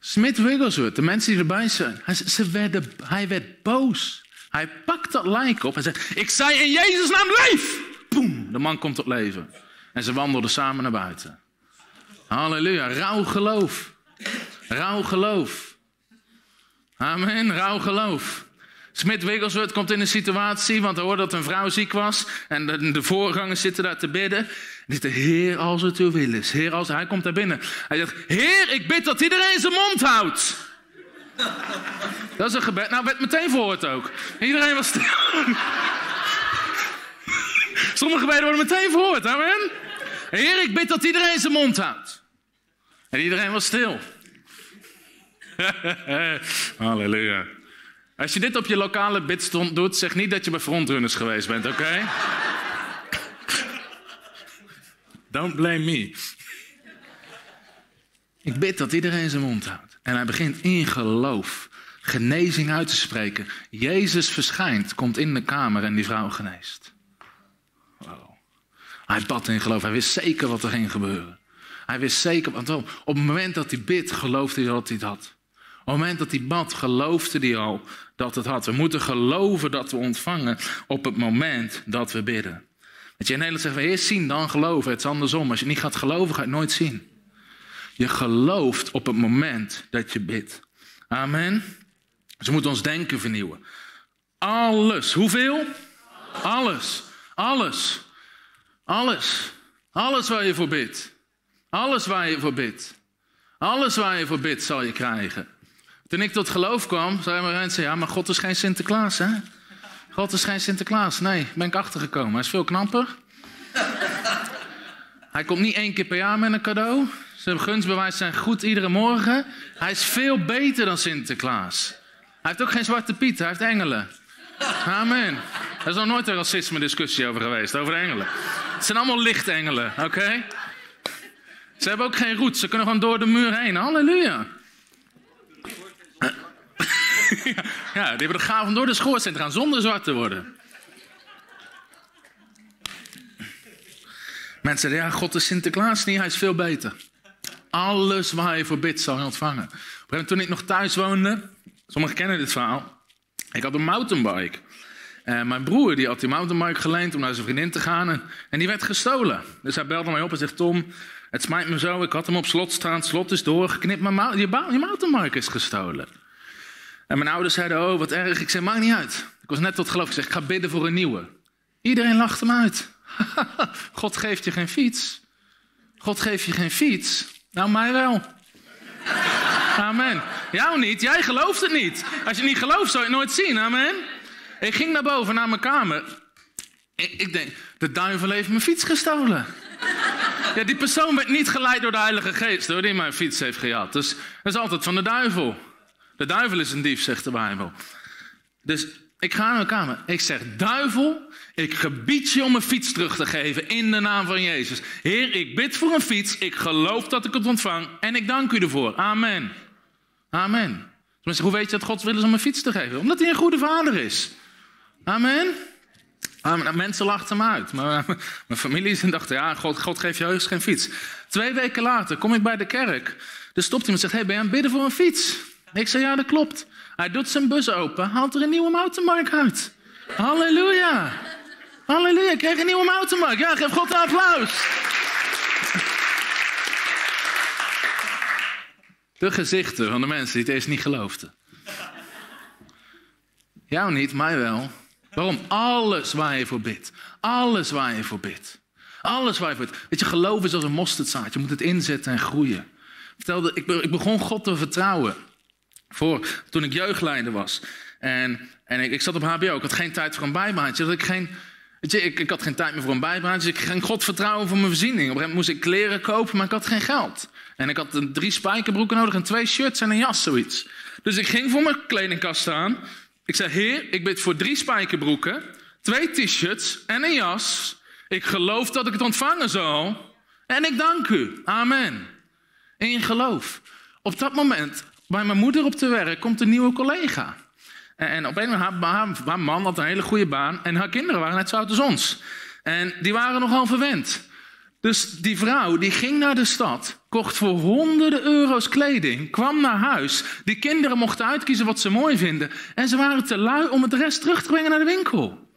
Smith Wigglesworth, de mensen die erbij zijn, hij, ze werden, hij werd boos. Hij pakt dat lijk op en zegt, ik zei in Jezus' naam leef. Boem, de man komt tot leven. En ze wandelden samen naar buiten. Halleluja, rauw geloof. Rauw geloof. Amen, rauw geloof. Smit Wigglesworth komt in een situatie, want hij hoorde dat een vrouw ziek was. En de, de voorgangers zitten daar te bidden. En zegt, Heer, als het uw wil is. Heer, als... Hij komt daar binnen. Hij zegt, Heer, ik bid dat iedereen zijn mond houdt. Dat is een gebed. Nou, werd meteen verhoord ook. Iedereen was stil. Sommige gebeden worden meteen verhoord. Amen. Heer, ik bid dat iedereen zijn mond houdt. En iedereen was stil. Halleluja. Als je dit op je lokale bidstond doet, zeg niet dat je bij frontrunners geweest bent, oké? Don't blame me. Ik bid dat iedereen zijn mond houdt. En hij begint in geloof genezing uit te spreken. Jezus verschijnt, komt in de kamer en die vrouw geneest. Hij bad in geloof. Hij wist zeker wat er ging gebeuren. Hij wist zeker, want op het moment dat hij bidt, geloofde hij dat hij het had. Op het moment dat hij bad, geloofde hij al dat het had. We moeten geloven dat we ontvangen op het moment dat we bidden. Weet je, in Nederland zeggen we eerst zien, dan geloven. Het is andersom. Als je niet gaat geloven, ga je nooit zien. Je gelooft op het moment dat je bidt. Amen. Dus we moeten ons denken vernieuwen. Alles. Hoeveel? Alles. Alles. Alles. Alles waar je voor bidt. Alles waar je voor bidt. Alles waar je voor bidt zal je krijgen. Toen ik tot geloof kwam, zei mijn mensen, ja, maar God is geen Sinterklaas, hè? God is geen Sinterklaas. Nee, ben ik achtergekomen. Hij is veel knapper. Hij komt niet één keer per jaar met een cadeau. Zijn gunstbewijs zijn goed iedere morgen. Hij is veel beter dan Sinterklaas. Hij heeft ook geen zwarte piet, hij heeft engelen. Amen. Er is nog nooit een racisme discussie over geweest, over engelen. Het zijn allemaal lichtengelen, oké? Ze hebben ook geen roet, ze kunnen gewoon door de muur heen. Halleluja. ja, die hebben de gaaf om door de schoorsteen te gaan zonder zwart te worden. Mensen zeggen, ja, God is Sinterklaas niet, hij is veel beter. Alles waar je voor bidt zal je ontvangen. Toen ik nog thuis woonde, sommigen kennen dit verhaal. Ik had een mountainbike. Eh, mijn broer die had die mountainbike geleend om naar zijn vriendin te gaan. En, en die werd gestolen. Dus hij belde mij op en zegt: Tom, het spijt me zo. Ik had hem op slot staan. Het slot is doorgeknipt. Maar je, mountainbike is gestolen. En mijn ouders zeiden: Oh, wat erg. Ik zei: Maakt niet uit. Ik was net tot geloof. Ik zeg: Ik ga bidden voor een nieuwe. Iedereen lacht hem uit. God geeft je geen fiets. God geeft je geen fiets. Nou, mij wel. Amen. Jou niet, jij gelooft het niet. Als je niet gelooft, zou je het nooit zien. Amen. Ik ging naar boven, naar mijn kamer. Ik, denk, de duivel heeft mijn fiets gestolen. Ja, die persoon werd niet geleid door de Heilige Geest, hoor, die mijn fiets heeft gehad. Dus dat is altijd van de duivel. De duivel is een dief, zegt de Bijbel. Dus ik ga naar mijn kamer. Ik zeg, duivel, ik gebied je om mijn fiets terug te geven in de naam van Jezus. Heer, ik bid voor een fiets. Ik geloof dat ik het ontvang. En ik dank u ervoor. Amen. Amen. Hoe weet je dat God wil is om een fiets te geven? Omdat hij een goede vader is. Amen. Amen. Mensen lachten hem uit. Maar mijn familie dachten, ja, God, God geeft je heus geen fiets. Twee weken later kom ik bij de kerk. Er stopt iemand en zegt, hey, ben je aan het bidden voor een fiets? Ik zeg, ja, dat klopt. Hij doet zijn bus open, haalt er een nieuwe mountainbike uit. Halleluja. Halleluja, ik kreeg een nieuwe mountainbike. Ja, geef God een applaus. De gezichten van de mensen die het eerst niet geloofden. Jou niet, mij wel. Waarom? Alles waar je voor bidt. Alles waar je voor bidt. Alles waar je voor bidt. Weet je, geloof is als een mosterdzaad. Je moet het inzetten en groeien. Ik, vertelde, ik begon God te vertrouwen. Voor, toen ik jeugdleider was. En, en ik, ik zat op HBO. Ik had geen tijd voor een bijbaantje. Dat ik geen ik, ik had geen tijd meer voor een bijbaantje. Dus ik ging God vertrouwen voor mijn voorziening. Op een gegeven moment moest ik kleren kopen, maar ik had geen geld. En ik had drie spijkerbroeken nodig en twee shirts en een jas, zoiets. Dus ik ging voor mijn kledingkast staan. Ik zei, heer, ik bid voor drie spijkerbroeken, twee t-shirts en een jas. Ik geloof dat ik het ontvangen zal. En ik dank u. Amen. In geloof. Op dat moment, bij mijn moeder op te werk, komt een nieuwe collega. En op een moment, haar, haar, man had een hele goede baan en haar kinderen waren net zo oud als ons. En die waren nogal verwend. Dus die vrouw die ging naar de stad, kocht voor honderden euro's kleding, kwam naar huis. Die kinderen mochten uitkiezen wat ze mooi vinden. En ze waren te lui om het rest terug te brengen naar de winkel.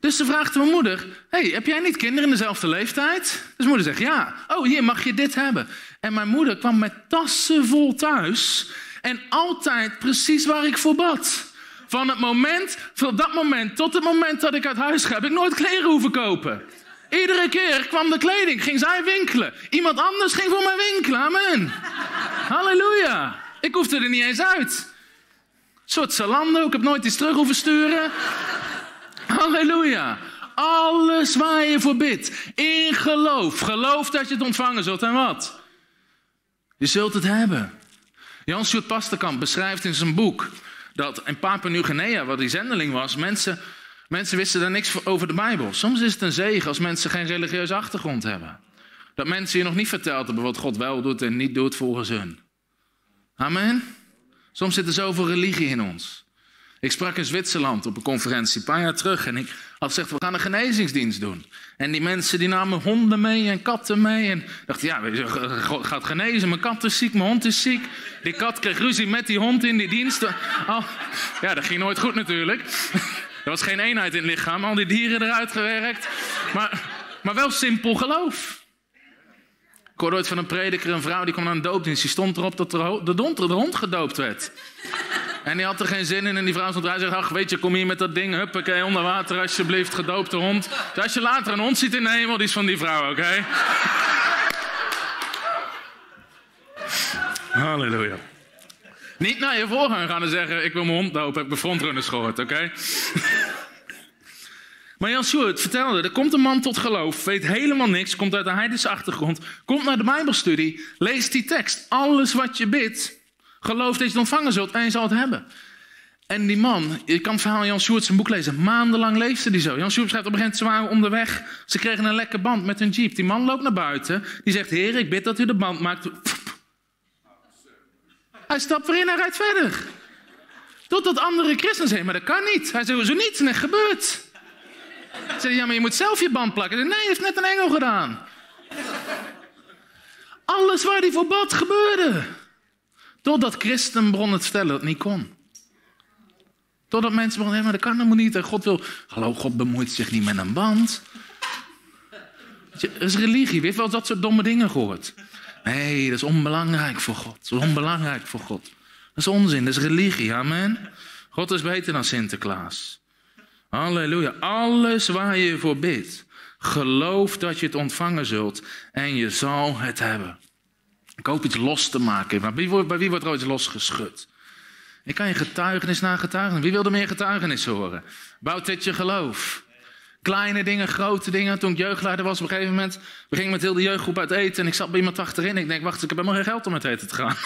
Dus ze vraagt mijn moeder: hey, heb jij niet kinderen in dezelfde leeftijd? Dus moeder zegt ja. Oh, hier mag je dit hebben. En mijn moeder kwam met tassen vol thuis. En altijd precies waar ik voor bad. Van het moment, van dat moment tot het moment dat ik uit huis ga, heb ik nooit kleren hoeven kopen. Iedere keer kwam de kleding, ging zij winkelen. Iemand anders ging voor mij winkelen. Amen. Halleluja. Ik hoefde er niet eens uit. Een soort Zalando, ik heb nooit iets terug hoeven sturen. Halleluja. Alles waar je voor bidt. In geloof. Geloof dat je het ontvangen zult. En wat? Je zult het hebben. Jan Sjoerd Pasterkamp beschrijft in zijn boek dat in Papua-Nieuw-Guinea, waar die zendeling was, mensen, mensen wisten daar niks over de Bijbel. Soms is het een zegen als mensen geen religieuze achtergrond hebben. Dat mensen je nog niet verteld hebben wat God wel doet en niet doet volgens hun. Amen. Soms zit er zoveel religie in ons. Ik sprak in Zwitserland op een conferentie een paar jaar terug en ik had gezegd, we gaan een genezingsdienst doen. En die mensen die namen honden mee en katten mee en dachten, ja, gaat genezen, mijn kat is ziek, mijn hond is ziek. Die kat kreeg ruzie met die hond in die dienst. Ja, dat ging nooit goed natuurlijk. Er was geen eenheid in het lichaam, al die dieren eruit gewerkt. Maar, maar wel simpel geloof. Ik hoorde ooit van een prediker, een vrouw die kwam naar een doopdienst. Die stond erop dat de, de, de hond gedoopt werd. En die had er geen zin in. En die vrouw stond eruit en zegt: Ach, weet je, kom hier met dat ding. Huppakee, onder water alsjeblieft, gedoopte hond. Dus als je later een hond ziet in de hemel, die is van die vrouw, oké? Halleluja. Niet naar je voorganger gaan en zeggen: Ik wil mijn hond dopen. Heb ik frontrunners gehoord, oké? Maar Jan Sjoerd vertelde, er komt een man tot geloof, weet helemaal niks, komt uit een heidense achtergrond, komt naar de Bijbelstudie, leest die tekst. Alles wat je bidt, Geloof dat je het ontvangen zult en je zal het hebben. En die man, je kan het verhaal Jan Sjoerd zijn boek lezen. Maandenlang leefde die zo. Jan Sjoerd schrijft op een gegeven moment, ze waren onderweg. Ze kregen een lekker band met hun jeep. Die man loopt naar buiten. Die zegt, heer, ik bid dat u de band maakt. Hij stapt weer in en rijdt verder. Totdat andere christenen zeggen, maar dat kan niet. Hij zegt, zo niet, het gebeurt. Ze zeggen, ja, maar je moet zelf je band plakken. Nee, hij heeft net een engel gedaan. Alles waar hij voor bad gebeurde. Totdat christen begonnen te vertellen dat het niet kon. Totdat mensen begonnen, maar dat kan helemaal niet. En God wil, hallo, God bemoeit zich niet met een band. Dat is religie. Wie heeft wel dat soort domme dingen gehoord? Nee, dat is onbelangrijk voor God. Dat is onbelangrijk voor God. Dat is onzin, dat is religie. Amen. God is beter dan Sinterklaas. Halleluja. Alles waar je voor bidt. Geloof dat je het ontvangen zult en je zal het hebben. Ik hoop iets los te maken. Maar bij wie bij wie wordt er ooit losgeschud? Ik kan je getuigenis na getuigenis. Wie wil er meer getuigenis horen? Bouwt dit je geloof? Kleine dingen, grote dingen. Toen ik jeugdleider was op een gegeven moment... we gingen met heel de jeugdgroep uit eten... en ik zat bij iemand achterin. Ik denk, wacht, ik heb helemaal geen geld om uit eten te gaan.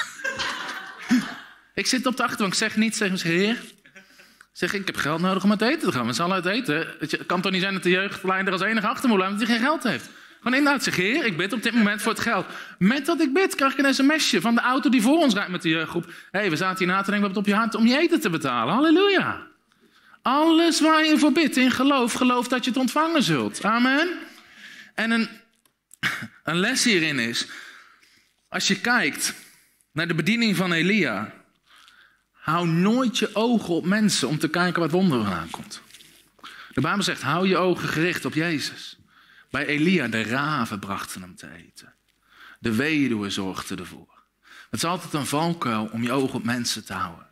ik zit op de achterbank, zeg niet, zeg heer... Zeg ik, heb geld nodig om uit eten te gaan. We zullen uit eten. Het kan toch niet zijn dat de jeugdleider als enige achter moet omdat hij geen geld heeft. Gewoon inderdaad, zeg heer, ik bid op dit moment voor het geld. Met dat ik bid, krijg ik een sms'je van de auto die voor ons rijdt met de jeugdgroep. Hé, hey, we zaten hier na te denken, we hebben het op je hart om je eten te betalen. Halleluja. Alles waar je voor bidt in geloof, geloof dat je het ontvangen zult. Amen. En een, een les hierin is, als je kijkt naar de bediening van Elia, hou nooit je ogen op mensen om te kijken wat wonder vandaan komt. De Bijbel zegt, hou je ogen gericht op Jezus. Bij Elia, de raven brachten hem te eten. De weduwe zorgde ervoor. Het is altijd een valkuil om je ogen op mensen te houden.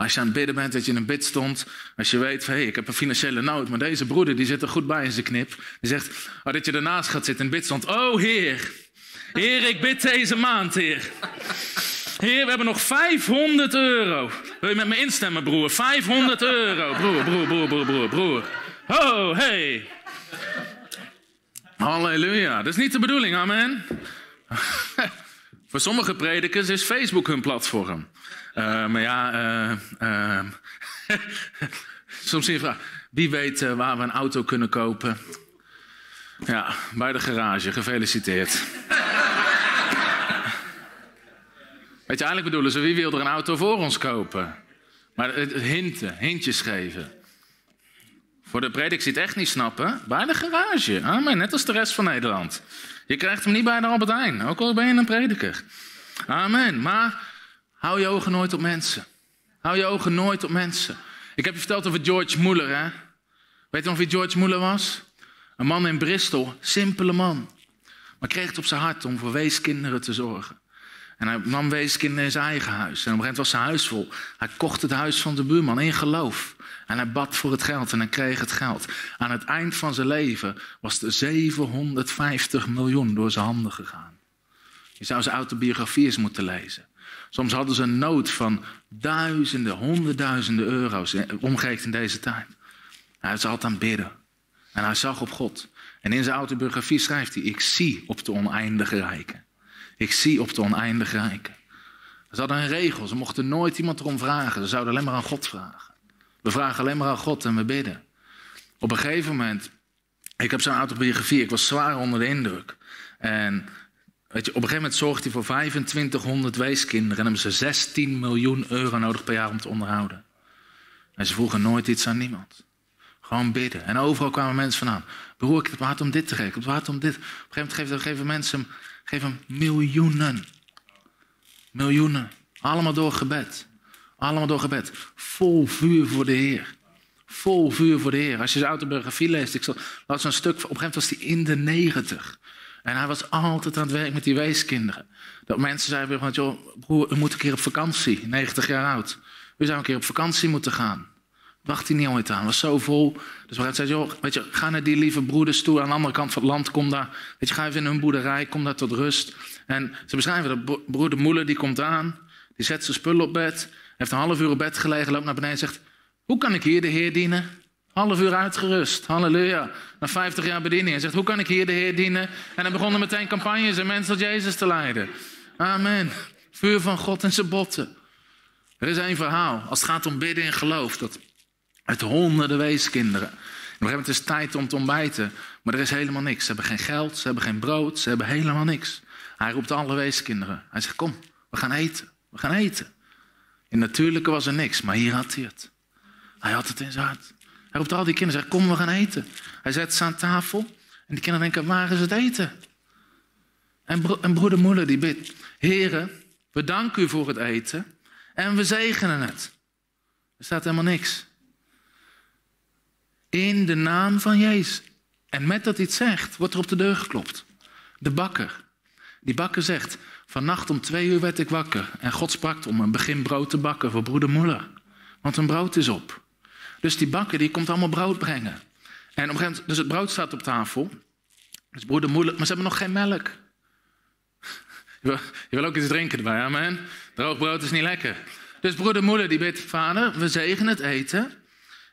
Als je aan het bidden bent, dat je in een bid stond. Als je weet, van, hey, ik heb een financiële nood, maar deze broeder die zit er goed bij in zijn knip. Die zegt, oh, dat je ernaast gaat zitten in bid stond. Oh Heer, Heer, ik bid deze maand, Heer. Heer, we hebben nog 500 euro. Wil je met me instemmen, broer? 500 euro. Broer, broer, broer, broer, broer, broer. Oh, hey. Halleluja. Dat is niet de bedoeling, amen. Voor sommige predikers is Facebook hun platform. Uh, maar ja, uh, soms zie je wie weet waar we een auto kunnen kopen? Ja, bij de garage, gefeliciteerd. weet je, eigenlijk bedoelen ze, wie wil er een auto voor ons kopen? Maar hinten, hintjes geven. Voor de predik ziet echt niet snappen, bij de garage. Amen, net als de rest van Nederland. Je krijgt hem niet bij de Albert Heijn, ook al ben je een prediker. Amen. Maar hou je ogen nooit op mensen. Hou je ogen nooit op mensen. Ik heb je verteld over George Muller, hè? Weet je nog wie George Muller was? Een man in Bristol, simpele man. Maar kreeg het op zijn hart om voor weeskinderen te zorgen. En hij nam weeskinderen in zijn eigen huis. En op een gegeven moment was zijn huis vol. Hij kocht het huis van de buurman in geloof. En hij bad voor het geld en hij kreeg het geld. Aan het eind van zijn leven was er 750 miljoen door zijn handen gegaan. Je zou zijn autobiografie eens moeten lezen. Soms hadden ze een nood van duizenden, honderdduizenden euro's, omgerekend in deze tijd. Hij was altijd aan bidden. En hij zag op God. En in zijn autobiografie schrijft hij: Ik zie op de oneindige rijken. Ik zie op de oneindige rijken. Ze hadden een regel, ze mochten nooit iemand erom vragen. Ze zouden alleen maar aan God vragen. We vragen alleen maar aan God en we bidden. Op een gegeven moment, ik heb zo'n autobiografie, ik was zwaar onder de indruk. En weet je, op een gegeven moment zorgt hij voor 2500 weeskinderen en hebben ze 16 miljoen euro nodig per jaar om te onderhouden. En ze vroegen nooit iets aan niemand. Gewoon bidden. En overal kwamen mensen vandaan. Broer, ik het hart om dit te geven. Ik heb het hart om dit. Op een gegeven moment geven, mensen geven hem miljoenen. Miljoenen. Allemaal door gebed. Allemaal door gebed. Vol vuur voor de Heer. Vol vuur voor de Heer. Als je zijn autobiografie leest, ik las een stuk, op een gegeven moment was hij in de negentig. En hij was altijd aan het werk met die weeskinderen. Dat mensen zeiden, want joh, broer, u moet een keer op vakantie, 90 jaar oud. U zou een keer op vakantie moeten gaan. Wacht hij niet ooit aan, was zo vol. Dus we zei, joh, weet je, ga naar die lieve broeders toe aan de andere kant van het land. Kom daar, weet je, ga even in hun boerderij, kom daar tot rust. En ze beschrijven dat broeder Moele, die komt aan, die zet zijn spullen op bed heeft een half uur op bed gelegen, loopt naar beneden en zegt: Hoe kan ik hier de Heer dienen? Half uur uitgerust, halleluja. Na 50 jaar bediening. Hij zegt: Hoe kan ik hier de Heer dienen? En dan begonnen meteen campagnes en mensen tot Jezus te leiden. Amen. Vuur van God en zijn botten. Er is één verhaal. Als het gaat om bidden en geloof. Dat uit honderden weeskinderen. Op een moment is het tijd om te ontbijten. Maar er is helemaal niks. Ze hebben geen geld, ze hebben geen brood, ze hebben helemaal niks. Hij roept alle weeskinderen. Hij zegt: Kom, we gaan eten. We gaan eten. In natuurlijke was er niks, maar hier had hij het. Hij had het in zijn hart. Hij roept al die kinderen, zegt, kom we gaan eten. Hij zet ze aan tafel en die kinderen denken, waar is het eten? En, bro en broeder Moeder die bidt, heren, we danken u voor het eten en we zegenen het. Er staat helemaal niks. In de naam van Jezus. En met dat hij het zegt, wordt er op de deur geklopt. De bakker. Die bakker zegt, Vannacht om twee uur werd ik wakker en God sprak om een begin brood te bakken voor broeder Moeller. Want een brood is op. Dus die bakker die komt allemaal brood brengen. En op dus het brood staat op tafel. Dus broeder moeilijk, maar ze hebben nog geen melk. Je wil, ook iets drinken erbij, amen. Droog brood is niet lekker. Dus broeder Moeder die bidt, vader, we zegenen het eten.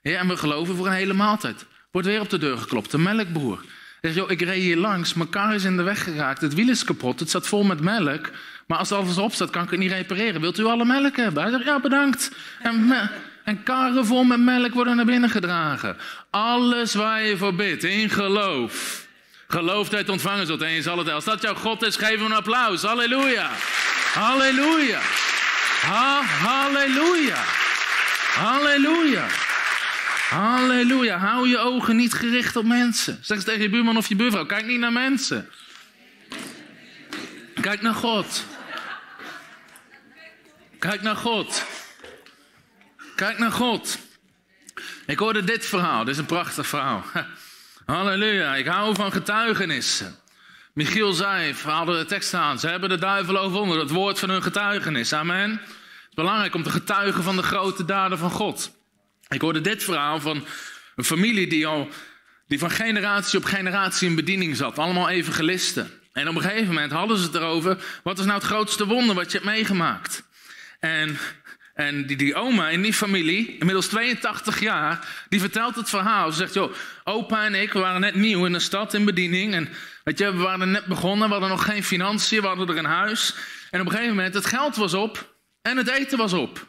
Ja, en we geloven voor een hele maaltijd. Wordt weer op de deur geklopt, de melkboer. Zegt, joh, ik reed hier langs, mijn kar is in de weg geraakt, het wiel is kapot, het zat vol met melk. Maar als alles op staat, kan ik het niet repareren. Wilt u alle melk hebben? Hij zegt, ja, bedankt. En, en karren vol met melk worden naar binnen gedragen. Alles waar je voor bidt, in geloof. Geloof dat ontvangen zult en je zal het. Als dat jouw God is, geef hem een applaus. Halleluja. Halleluja. Ha, halleluja. Halleluja. Halleluja. Hou je ogen niet gericht op mensen. Zeg eens tegen je buurman of je buurvrouw. Kijk niet naar mensen. Kijk naar God. Kijk naar God. Kijk naar God. Ik hoorde dit verhaal. Dit is een prachtig verhaal. Halleluja. Ik hou van getuigenissen. Michiel zei, we de tekst aan. Ze hebben de duivel overwonnen. Het woord van hun getuigenis. Amen. Het is belangrijk om te getuigen van de grote daden van God. Ik hoorde dit verhaal van een familie die al die van generatie op generatie in bediening zat. Allemaal evangelisten. En op een gegeven moment hadden ze het erover. Wat is nou het grootste wonder wat je hebt meegemaakt? En, en die, oma in die familie, inmiddels 82 jaar, die vertelt het verhaal. Ze zegt, joh, opa en ik, we waren net nieuw in de stad in bediening. En weet je, we waren net begonnen, we hadden nog geen financiën, we hadden er een huis. En op een gegeven moment, het geld was op en het eten was op.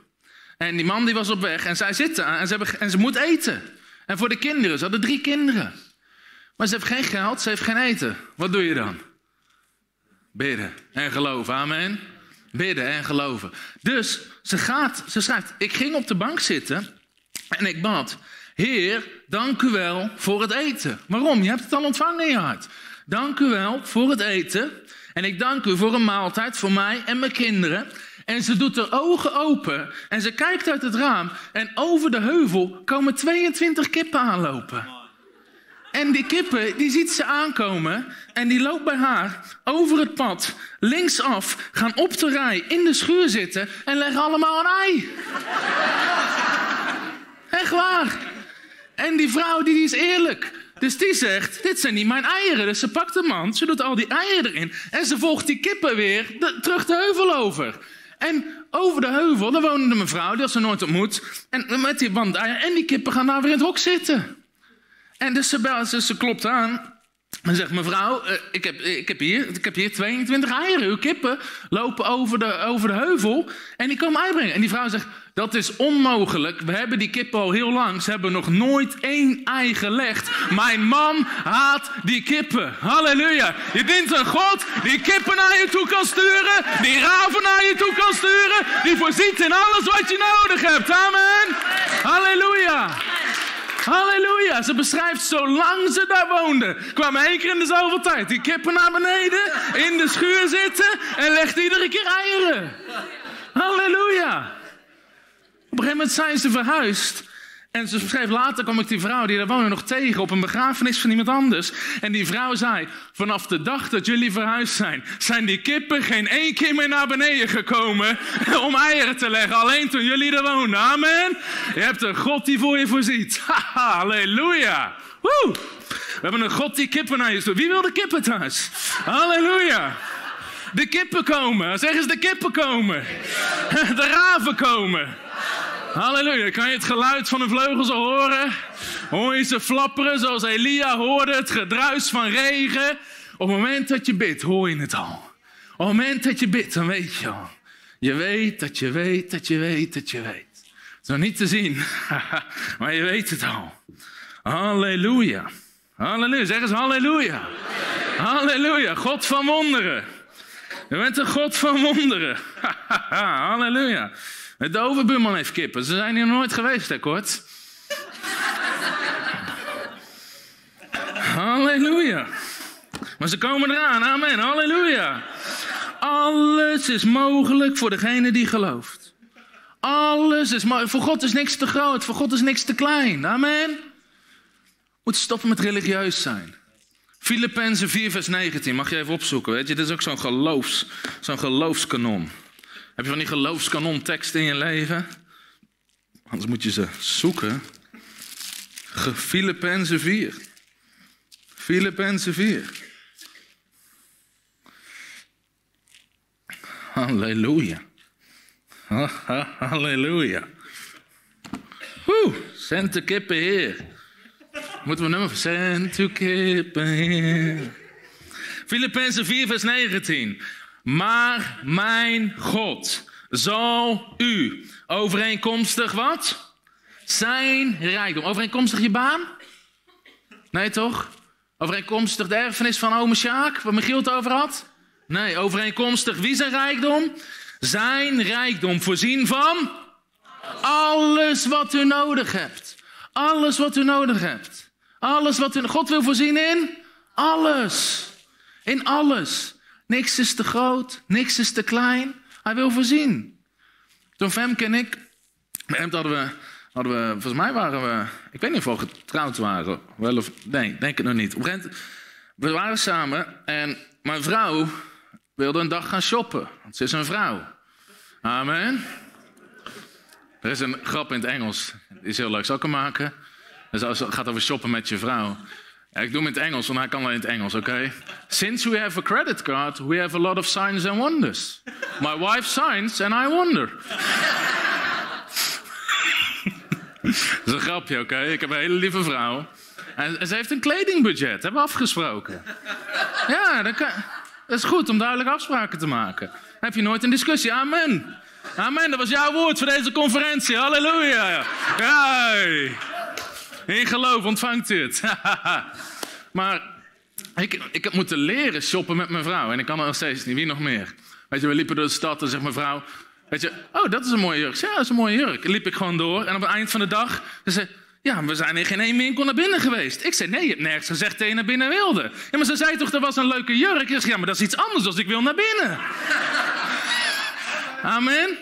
En die man die was op weg en zij zitten en ze, hebben, en ze moet eten. En voor de kinderen, ze hadden drie kinderen. Maar ze heeft geen geld, ze heeft geen eten. Wat doe je dan? Bidden en geloven, amen. Bidden en geloven. Dus ze gaat, ze schrijft, ik ging op de bank zitten en ik bad. Heer, dank u wel voor het eten. Waarom? Je hebt het al ontvangen in je hart. Dank u wel voor het eten. En ik dank u voor een maaltijd voor mij en mijn kinderen. En ze doet haar ogen open en ze kijkt uit het raam. En over de heuvel komen 22 kippen aanlopen. En die kippen, die ziet ze aankomen en die loopt bij haar over het pad, linksaf, gaan op de rij in de schuur zitten en leggen allemaal een ei. Echt waar. En die vrouw die, is eerlijk. Dus die zegt, dit zijn niet mijn eieren. Dus ze pakt de mand, ze doet al die eieren erin en ze volgt die kippen weer terug de heuvel over. En over de heuvel, daar woonde een mevrouw, die had ze nooit ontmoet. En met die band eieren en die kippen gaan daar weer in het hok zitten. En dus ze, klopt aan. En zegt mevrouw, uh, ik, heb, ik, heb hier, ik heb hier 22 eieren. Uw kippen lopen over de, over de heuvel en die komen uitbrengen. En die vrouw zegt, dat is onmogelijk. We hebben die kippen al heel lang. Ze hebben nog nooit één ei gelegd. Mijn man haat die kippen. Halleluja. Je dient een God die kippen naar je toe kan sturen. Die raven naar je toe kan sturen. Die voorziet in alles wat je nodig hebt. Amen. Halleluja. Halleluja. Ze beschrijft zolang ze daar woonden. Kwamen één keer in de zoveel tijd die kippen naar beneden. In de schuur zitten. En legde iedere keer eieren. Halleluja. Op een gegeven moment zijn ze verhuisd. En ze schreef later kwam ik die vrouw die daar woonde nog tegen op een begrafenis van iemand anders. En die vrouw zei: Vanaf de dag dat jullie verhuisd zijn, zijn die kippen geen één keer meer naar beneden gekomen om eieren te leggen. Alleen toen jullie er woonden. Amen. Je hebt een God die voor je voorziet. Halleluja. Woe. We hebben een God die kippen naar je stuurt. Wie wil de kippen thuis? Halleluja. De kippen komen. Zeg eens de kippen komen. De raven komen. Halleluja. Kan je het geluid van hun vleugels al horen? Hoor je ze flapperen zoals Elia hoorde het gedruis van regen? Op het moment dat je bidt, hoor je het al. Op het moment dat je bidt, dan weet je al. Je weet dat je weet dat je weet dat je weet. Het is nog niet te zien, maar je weet het al. Halleluja. Halleluja. Zeg eens halleluja. Halleluja. God van wonderen. Je bent een God van wonderen. halleluja. De overbuurman heeft kippen. Ze zijn hier nooit geweest, hè, kort. Halleluja. Maar ze komen eraan. Amen. Halleluja. Alles is mogelijk voor degene die gelooft. Alles is mogelijk. Voor God is niks te groot. Voor God is niks te klein. Amen. Moet stoppen met religieus zijn. Filippenzen 4 vers 19. Mag je even opzoeken. Weet je, dit is ook zo'n geloofs, zo'n geloofskanon. Heb je van die geloofskanonteksten in je leven? Anders moet je ze zoeken. Filippenzen 4. Filippenzen 4. Halleluja. Halleluja. Woe, zend de kippen heer. Moeten we nummer Zend de kippen heer. Filippenzen 4 vers 19. Maar mijn God zal u overeenkomstig wat? Zijn rijkdom. Overeenkomstig je baan? Nee toch? Overeenkomstig de erfenis van ome Sjaak, waar Michiel het over had? Nee, overeenkomstig wie zijn rijkdom? Zijn rijkdom voorzien van alles wat u nodig hebt. Alles wat u nodig hebt. Alles wat u... God wil voorzien in alles. In alles. Niks is te groot, niks is te klein. Hij wil voorzien. Toen Femke en ik, met hadden we, hadden we, volgens mij waren we, ik weet niet of we getrouwd waren. Wel of, nee, denk het nog niet. Op een gegeven moment, we waren samen en mijn vrouw wilde een dag gaan shoppen. Want ze is een vrouw. Amen. Er is een grap in het Engels. Die is heel leuk. Zal ik hem maken? Dus het gaat over shoppen met je vrouw. Ik doe hem in het Engels, want hij kan alleen in het Engels, oké? Since we have a credit card, we have a lot of signs and wonders. My wife signs and I wonder. Dat is een grapje, oké? Ik heb een hele lieve vrouw. En ze heeft een kledingbudget, hebben we afgesproken. Ja, dat, kan, is goed om duidelijk afspraken te maken. Heb je nooit een discussie. Amen. Amen, dat was jouw woord voor deze conferentie. Halleluja. Ja. In geloof ontvangt u het. maar ik, ik heb moeten leren shoppen met mijn vrouw. En ik kan er nog steeds niet. Wie nog meer? Weet je, we liepen door de stad en zegt mijn vrouw... Weet je, oh, dat is een mooie jurk. Ja, dat is een mooie jurk. Liep ik gewoon door. En op het eind van de dag... Ze zei, ja, we zijn in geen één winkel naar binnen geweest. Ik zei, nee, je hebt nergens gezegd dat je naar binnen wilde. Ja, maar ze zei toch, dat was een leuke jurk? Ik ja, maar dat is iets anders als ik wil naar binnen. Amen.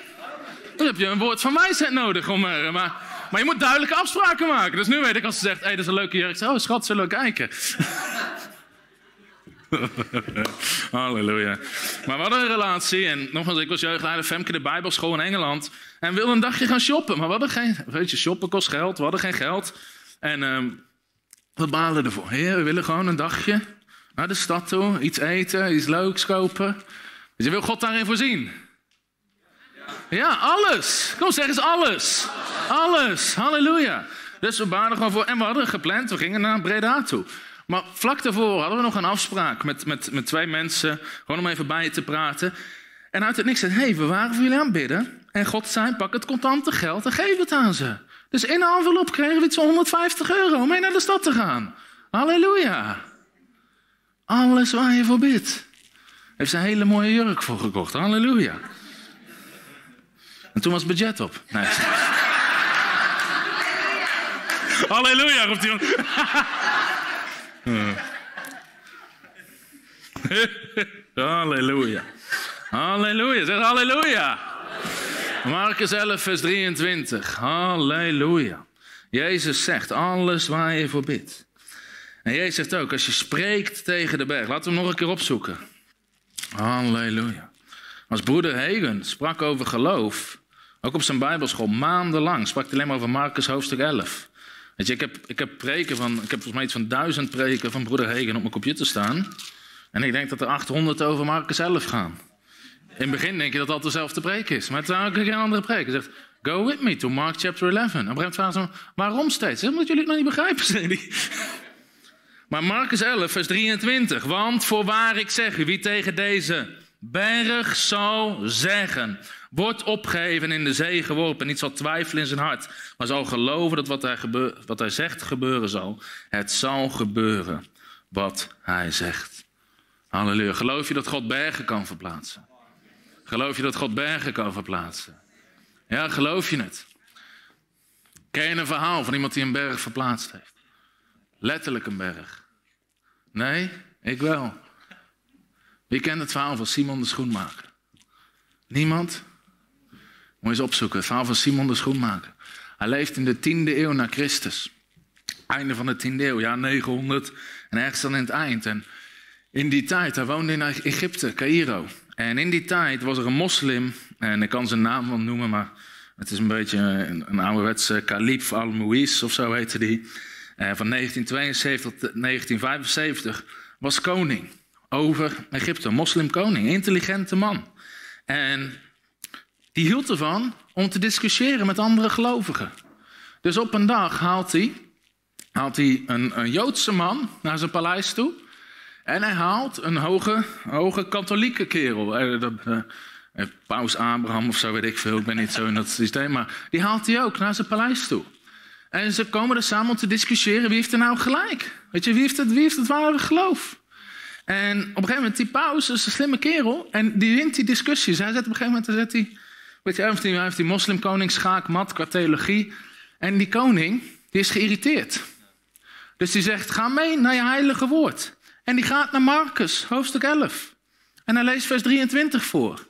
Dan heb je een woord van wijsheid nodig. Om, maar, maar je moet duidelijke afspraken maken. Dus nu weet ik als ze zegt, hé, hey, dat is een leuke jurk. Zeg, oh schat, zullen we kijken? Halleluja. Maar we hadden een relatie. En nogmaals, ik was jeugdleider Femke de Bijbelschool in Engeland. En wilden een dagje gaan shoppen. Maar we hadden geen... Weet je, shoppen kost geld. We hadden geen geld. En um, we balen ervoor. Heer, we willen gewoon een dagje naar de stad toe. Iets eten, iets leuks kopen. Dus je wil God daarin voorzien. Ja, alles. Kom, zeg eens alles. Alles. Halleluja. Dus we baden gewoon voor. En we hadden gepland, we gingen naar Breda toe. Maar vlak daarvoor hadden we nog een afspraak met, met, met twee mensen. Gewoon om even bij je te praten. En uit het niks zei, hey, we waren voor jullie aan het bidden. En God zei, pak het contante geld en geef het aan ze. Dus in een envelop kregen we iets van 150 euro om mee naar de stad te gaan. Halleluja. Alles waar je voor bidt. Heeft ze een hele mooie jurk voor gekocht. Halleluja. En toen was het budget op. Nee. Halleluja, roept hij. halleluja. Halleluja. Zeg halleluja. Marcus 11, vers 23. Halleluja. Jezus zegt, alles waar je voor bidt. En Jezus zegt ook, als je spreekt tegen de berg. Laten we hem nog een keer opzoeken. Halleluja. Als broeder Hagen sprak over geloof, ook op zijn Bijbelschool, maandenlang sprak hij alleen maar over Marcus hoofdstuk 11. Weet je, ik heb, ik heb preken van, ik heb volgens mij iets van duizend preken van broeder Hagen op mijn computer staan. En ik denk dat er 800 over Marcus 11 gaan. In het begin denk je dat altijd dezelfde preek is. Maar het is eigenlijk een andere preek. Hij zegt, go with me to Mark chapter 11. En op een gegeven waarom steeds? Omdat jullie het nog niet begrijpen, zei. Maar Marcus 11, vers 23. Want voorwaar ik zeg u, wie tegen deze berg zal zeggen... Wordt opgeheven in de zee geworpen. Niet zal twijfelen in zijn hart. Maar zal geloven dat wat hij, wat hij zegt gebeuren zal. Het zal gebeuren wat hij zegt. Halleluja. Geloof je dat God bergen kan verplaatsen? Geloof je dat God bergen kan verplaatsen? Ja, geloof je het? Ken je een verhaal van iemand die een berg verplaatst heeft? Letterlijk een berg. Nee, ik wel. Wie kent het verhaal van Simon de Schoenmaker? Niemand? Moet eens opzoeken. Het verhaal van Simon de Schoenmaker. Hij leeft in de tiende eeuw na Christus. Einde van de tiende eeuw, ja 900. En ergens dan in het eind. En in die tijd, hij woonde in Egypte, Cairo. En in die tijd was er een moslim, en ik kan zijn naam wel noemen, maar het is een beetje een, een ouderwetse kalif al-Muiz of zo heette die. Eh, van 1972 tot 1975 was koning over Egypte, moslimkoning, intelligente man. En die hield ervan om te discussiëren met andere gelovigen. Dus op een dag haalt hij, haalt hij een, een Joodse man naar zijn paleis toe. En hij haalt een hoge, hoge katholieke kerel. Eh, eh, eh, Paus Abraham of zo, weet ik veel. Ik ben niet zo in dat systeem. Maar die haalt hij ook naar zijn paleis toe. En ze komen er samen om te discussiëren wie heeft er nou gelijk. Weet je, wie heeft het, wie heeft het ware geloof? En op een gegeven moment, die paus is een slimme kerel. En die wint die discussie. Zij zet op een gegeven moment, zet hij, weet je, heeft die, heeft die moslimkoning schaakmat qua theologie. En die koning, die is geïrriteerd. Dus die zegt, ga mee naar je heilige woord. En die gaat naar Marcus, hoofdstuk 11. En hij leest vers 23 voor.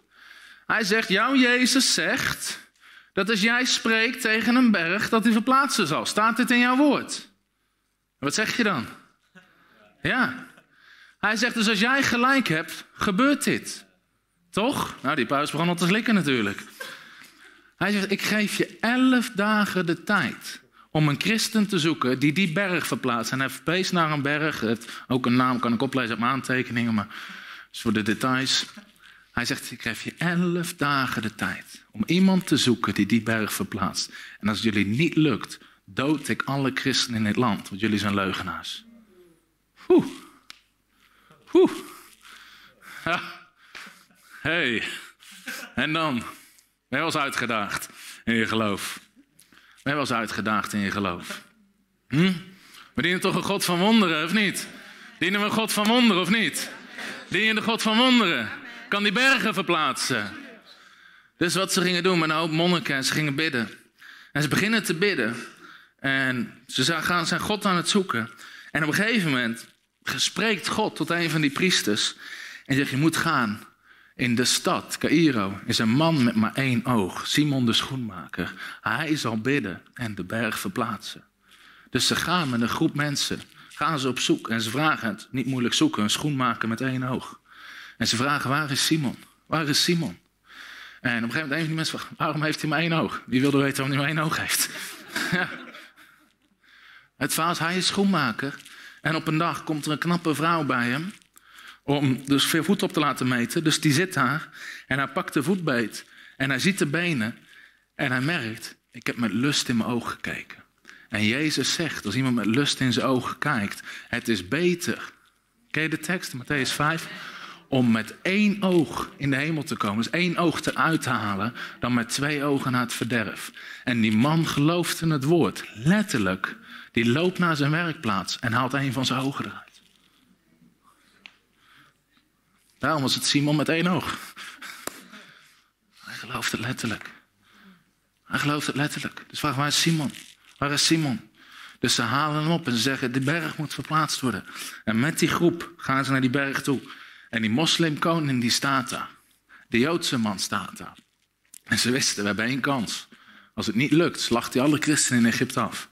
Hij zegt, jouw Jezus zegt dat als jij spreekt tegen een berg, dat hij verplaatsen zal. Staat dit in jouw woord? Wat zeg je dan? Ja. Hij zegt dus als jij gelijk hebt, gebeurt dit. Toch? Nou, die paus begon al te slikken natuurlijk. Hij zegt, ik geef je elf dagen de tijd om een christen te zoeken die die berg verplaatst. En hij verwees naar een berg, het, ook een naam kan ik oplezen op mijn aantekeningen, maar is voor de details. Hij zegt, ik geef je elf dagen de tijd om iemand te zoeken die die berg verplaatst. En als jullie niet lukt, dood ik alle christenen in dit land, want jullie zijn leugenaars. Oeh. Oeh. Ja. Hey. En dan? Ben was uitgedaagd in je geloof? Ben was uitgedaagd in je geloof? Hm? We dienen toch een God van wonderen, of niet? Dienen we een God van wonderen, of niet? Dien je de God van wonderen? Kan die bergen verplaatsen? Dus wat ze gingen doen met een hoop monniken, ze gingen bidden. En ze beginnen te bidden. En ze gaan zijn God aan het zoeken. En op een gegeven moment gespreekt God tot een van die priesters. En zegt, je moet gaan. In de stad, Cairo, is een man met maar één oog. Simon de schoenmaker. Hij zal bidden en de berg verplaatsen. Dus ze gaan met een groep mensen. Gaan ze op zoek en ze vragen het, niet moeilijk zoeken, een schoenmaker met één oog. En ze vragen, waar is Simon? Waar is Simon? En op een gegeven moment een van die mensen waarom heeft hij maar één oog? Wie wilde weten waarom hij maar één oog heeft? Het verhaal hij is schoenmaker. En op een dag komt er een knappe vrouw bij hem. Om dus veel voet op te laten meten. Dus die zit daar. En hij pakt de voetbeet. En hij ziet de benen. En hij merkt, ik heb met lust in mijn ogen gekeken. En Jezus zegt, als iemand met lust in zijn ogen kijkt. Het is beter. Ken je de tekst, Matthäus 5? om met één oog in de hemel te komen, dus één oog eruit te halen, dan met twee ogen naar het verderf. En die man gelooft in het woord, letterlijk. Die loopt naar zijn werkplaats en haalt een van zijn ogen eruit. Daarom was het Simon met één oog. Hij gelooft het letterlijk. Hij gelooft het letterlijk. Dus vraag, waar is Simon? Waar is Simon? Dus ze halen hem op en ze zeggen, de berg moet verplaatst worden. En met die groep gaan ze naar die berg toe. En die moslimkoning die staat daar. De Joodse man staat daar. En ze wisten, we hebben één kans. Als het niet lukt, slacht hij alle christenen in Egypte af.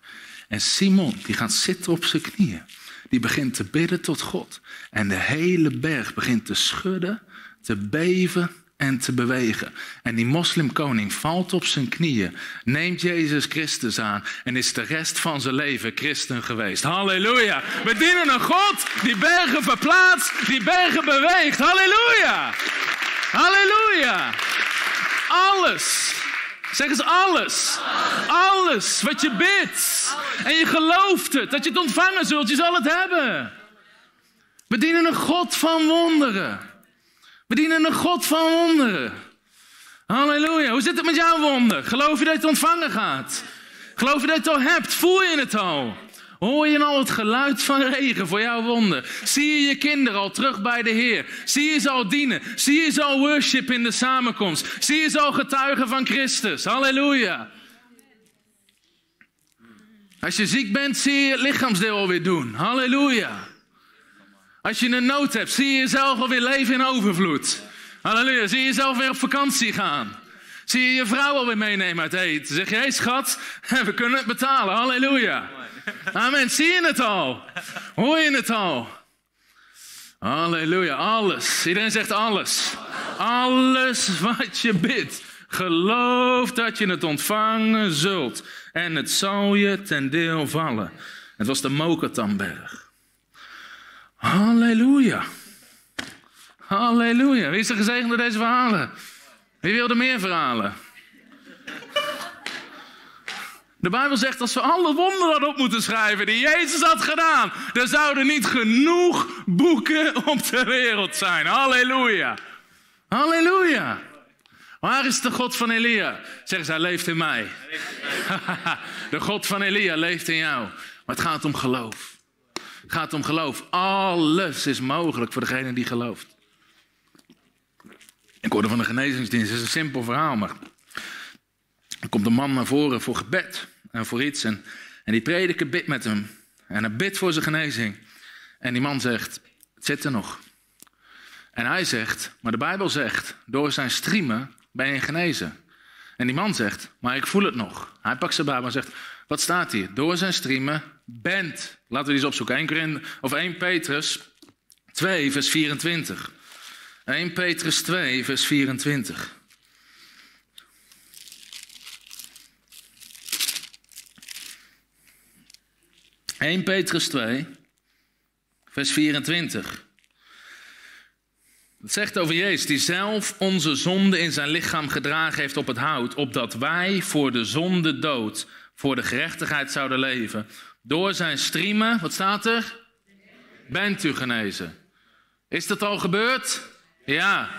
En Simon, die gaat zitten op zijn knieën. Die begint te bidden tot God. En de hele berg begint te schudden, te beven en te bewegen. En die moslimkoning valt op zijn knieën, neemt Jezus Christus aan en is de rest van zijn leven christen geweest. Halleluja. We dienen een God die bergen verplaatst, die bergen beweegt. Halleluja. Halleluja. Alles. Zeg eens alles. Alles wat je bidt. En je gelooft het, dat je het ontvangen zult, je zal het hebben. We dienen een God van wonderen. We dienen een God van wonderen. Halleluja. Hoe zit het met jouw wonder? Geloof je dat je het ontvangen gaat? Geloof je dat je het al hebt? Voel je het al? Hoor je al het geluid van regen voor jouw wonder? Zie je je kinderen al terug bij de Heer? Zie je ze al dienen? Zie je ze al worship in de samenkomst? Zie je ze al getuigen van Christus? Halleluja. Als je ziek bent, zie je het lichaamsdeel alweer doen. Halleluja. Als je een nood hebt, zie je jezelf alweer leven in overvloed. Halleluja. Zie je jezelf weer op vakantie gaan. Zie je je vrouw alweer meenemen uit eten. Zeg je, hé schat, we kunnen het betalen. Halleluja. Amen. Zie je het al? Hoor je het al? Halleluja. Alles. Iedereen zegt alles. Alles wat je bidt. Geloof dat je het ontvangen zult. En het zal je ten deel vallen. Het was de Mokatamberg. Halleluja. Halleluja. Wie is er gezegend door deze verhalen? Wie wilde meer verhalen? De Bijbel zegt dat we alle wonderen op moeten schrijven die Jezus had gedaan. Er zouden niet genoeg boeken op de wereld zijn. Halleluja. Halleluja. Waar is de God van Elia? Zeggen ze, hij leeft in mij. de God van Elia leeft in jou. Maar het gaat om geloof. Het gaat om geloof. Alles is mogelijk voor degene die gelooft. Ik hoorde van de genezingsdienst. Het is een simpel verhaal, maar er komt een man naar voren voor gebed en voor iets. En, die prediker bidt met hem. En hij bidt voor zijn genezing. En die man zegt, het zit er nog. En hij zegt, maar de Bijbel zegt, door zijn striemen ben je genezen. En die man zegt, maar ik voel het nog. Hij pakt zijn Bijbel en zegt, wat staat hier? Door zijn striemen bent. Laten we die eens opzoeken. 1, Corinth, of 1 Petrus 2, vers 24. 1 Petrus 2, vers 24. ...1 Petrus 2, vers 24. Het zegt over Jezus, die zelf onze zonde in zijn lichaam gedragen heeft op het hout, opdat wij voor de zonde dood, voor de gerechtigheid zouden leven. Door zijn striemen, wat staat er? Bent u genezen. Is dat al gebeurd? Ja.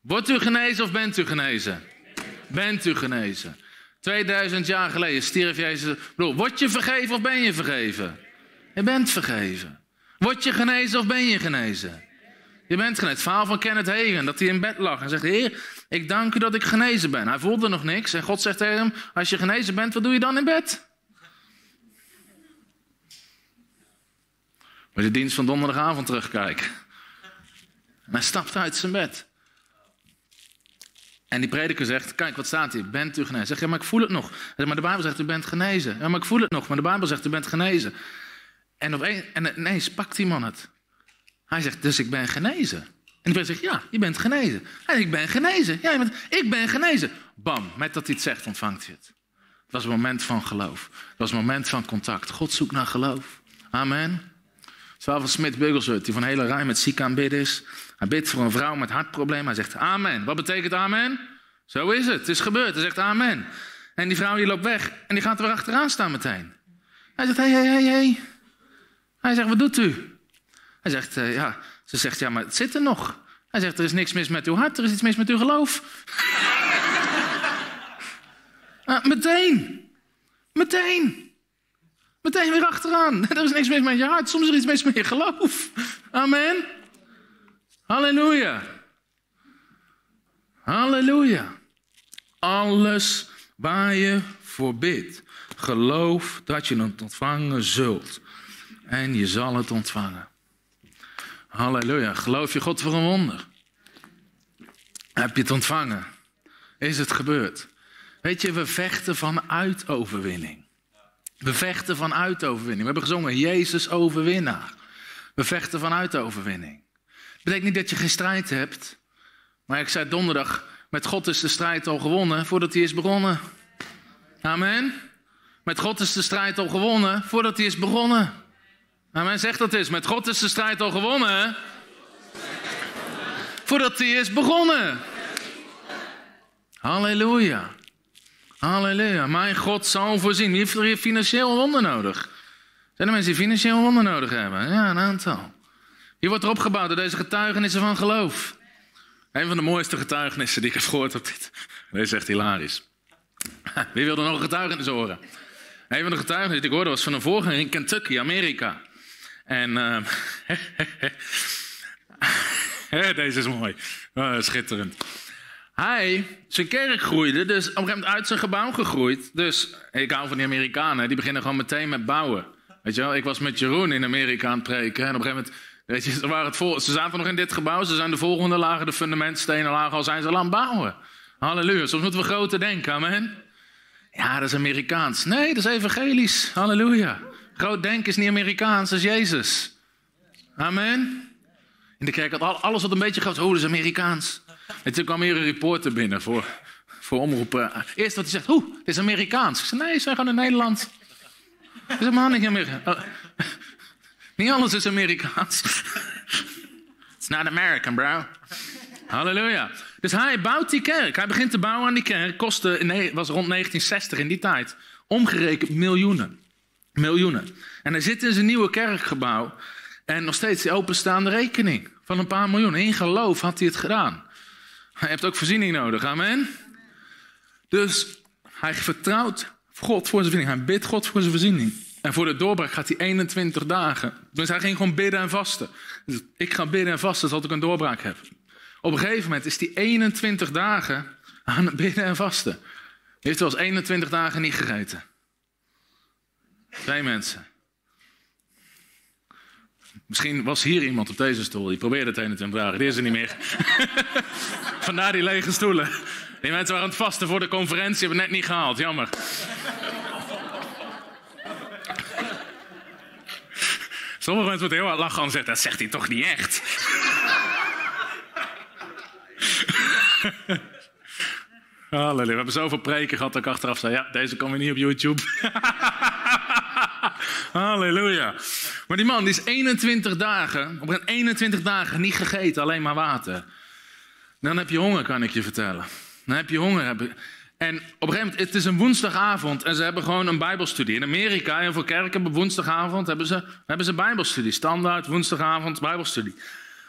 Wordt u genezen of bent u genezen? Bent u genezen. 2000 jaar geleden stierf Jezus. Bedoel, word je vergeven of ben je vergeven? Je bent vergeven. Word je genezen of ben je genezen? Je bent genezen. Het verhaal van Kenneth Hagen, dat hij in bed lag en zegt: Heer, ik dank u dat ik genezen ben. Hij voelde nog niks en God zegt tegen hem: Als je genezen bent, wat doe je dan in bed? Maar de dienst van donderdagavond terugkijken. En hij stapt uit zijn bed. En die prediker zegt, kijk wat staat hier, bent u genezen? Zeg, ja maar ik voel het nog. Maar de Bijbel zegt, u bent genezen. Ja maar ik voel het nog, maar de Bijbel zegt, u bent genezen. En, en ineens pakt die man het. Hij zegt, dus ik ben genezen. En die prediker zegt, ja, je bent genezen. Zegt, ik ben genezen. Ja, ik ben genezen. Bam, met dat hij het zegt, ontvangt hij het. Het was een moment van geloof. Het was een moment van contact. God zoekt naar geloof. Amen. Zwaar van Smit Buggelshut, die van hele rij met ziek aan bidden is. Hij bidt voor een vrouw met hartprobleem. Hij zegt amen. Wat betekent amen? Zo is het. Het is gebeurd. Hij zegt amen. En die vrouw die loopt weg en die gaat er weer achteraan staan meteen. Hij zegt, hé, hé, hé, hé. Hij zegt, wat doet u? Hij zegt, uh, ja. Ze zegt, ja, maar het zit er nog. Hij zegt, er is niks mis met uw hart, er is iets mis met uw geloof. uh, meteen. Meteen. Meteen weer achteraan. Er is niks mis met je hart, soms is er iets mis met je geloof. Amen. Halleluja. Halleluja. Alles waar je voor bidt, geloof dat je het ontvangen zult. En je zal het ontvangen. Halleluja. Geloof je God voor een wonder? Heb je het ontvangen? Is het gebeurd? Weet je, we vechten vanuit overwinning. We vechten vanuit overwinning. We hebben gezongen, Jezus overwinnaar. We vechten vanuit overwinning betekent niet dat je geen strijd hebt. Maar ik zei donderdag, met God is de strijd al gewonnen voordat hij is begonnen. Amen. Met God is de strijd al gewonnen voordat hij is begonnen. Amen, zeg dat eens. Met God is de strijd al gewonnen. Voordat hij is begonnen. Halleluja. Halleluja. Mijn God zal voorzien. Wie heeft er hier financieel wonder nodig? Zijn er mensen die financieel wonder nodig hebben? Ja, een aantal. Hier wordt er opgebouwd door deze getuigenissen van geloof. Een van de mooiste getuigenissen die ik heb gehoord op dit. Deze is echt hilarisch. Wie wilde nog een getuigenis horen? Een van de getuigenissen die ik hoorde was van een voorganger in Kentucky, Amerika. En uh, deze is mooi. Oh, schitterend. Hij, zijn kerk groeide, dus op een gegeven moment uit zijn gebouw gegroeid. Dus ik hou van die Amerikanen, die beginnen gewoon meteen met bouwen. Weet je wel, ik was met Jeroen in Amerika aan het preken. En op een gegeven moment Weet je, ze, waren het vol, ze zaten nog in dit gebouw, ze zijn de volgende lagen, de fundamentstenen lagen, al zijn ze aan het bouwen. Halleluja, soms moeten we groter denken, amen. Ja, dat is Amerikaans. Nee, dat is evangelisch. Halleluja. Groot denken is niet Amerikaans, dat is Jezus. Amen. In de kerk had alles wat een beetje groot. Oh, dat is Amerikaans. En toen kwam hier een reporter binnen voor, voor omroepen. Eerst wat hij zegt, oeh, het is Amerikaans. Ik zei, nee, ze zijn gewoon in Nederland. Dat is helemaal niet Amerikaans. Niet alles is Amerikaans. It's not American, bro. Halleluja. Dus hij bouwt die kerk. Hij begint te bouwen aan die kerk. Kostte, was rond 1960 in die tijd. Omgerekend miljoenen. Miljoenen. En hij zit in zijn nieuwe kerkgebouw. En nog steeds die openstaande rekening van een paar miljoen. In geloof had hij het gedaan. Hij heeft ook voorziening nodig. Amen. Dus hij vertrouwt God voor zijn voorziening. Hij bidt God voor zijn voorziening. En voor de doorbraak gaat hij 21 dagen. Dus hij ging gewoon bidden en vasten. Dus ik ga bidden en vasten zodat ik een doorbraak heb. Op een gegeven moment is hij 21 dagen aan het bidden en vasten. Hij heeft wel eens 21 dagen niet gegeten. Twee mensen. Misschien was hier iemand op deze stoel. Die probeerde het 21 dagen. Die is er niet meer. Vandaar die lege stoelen. Die mensen waren aan het vasten voor de conferentie. Hebben het net niet gehaald. Jammer. Sommige mensen moeten heel hard lachen en zeggen, dat zegt hij toch niet echt? Halleluja. We hebben zoveel preken gehad dat ik achteraf zei, ja, deze we niet op YouTube. Halleluja. Maar die man die is 21 dagen, op een 21 dagen niet gegeten, alleen maar water. Dan heb je honger, kan ik je vertellen. Dan heb je honger. En op een gegeven moment, het is een woensdagavond en ze hebben gewoon een bijbelstudie. In Amerika, heel veel kerken hebben woensdagavond, hebben ze, hebben ze bijbelstudie. Standaard, woensdagavond, bijbelstudie.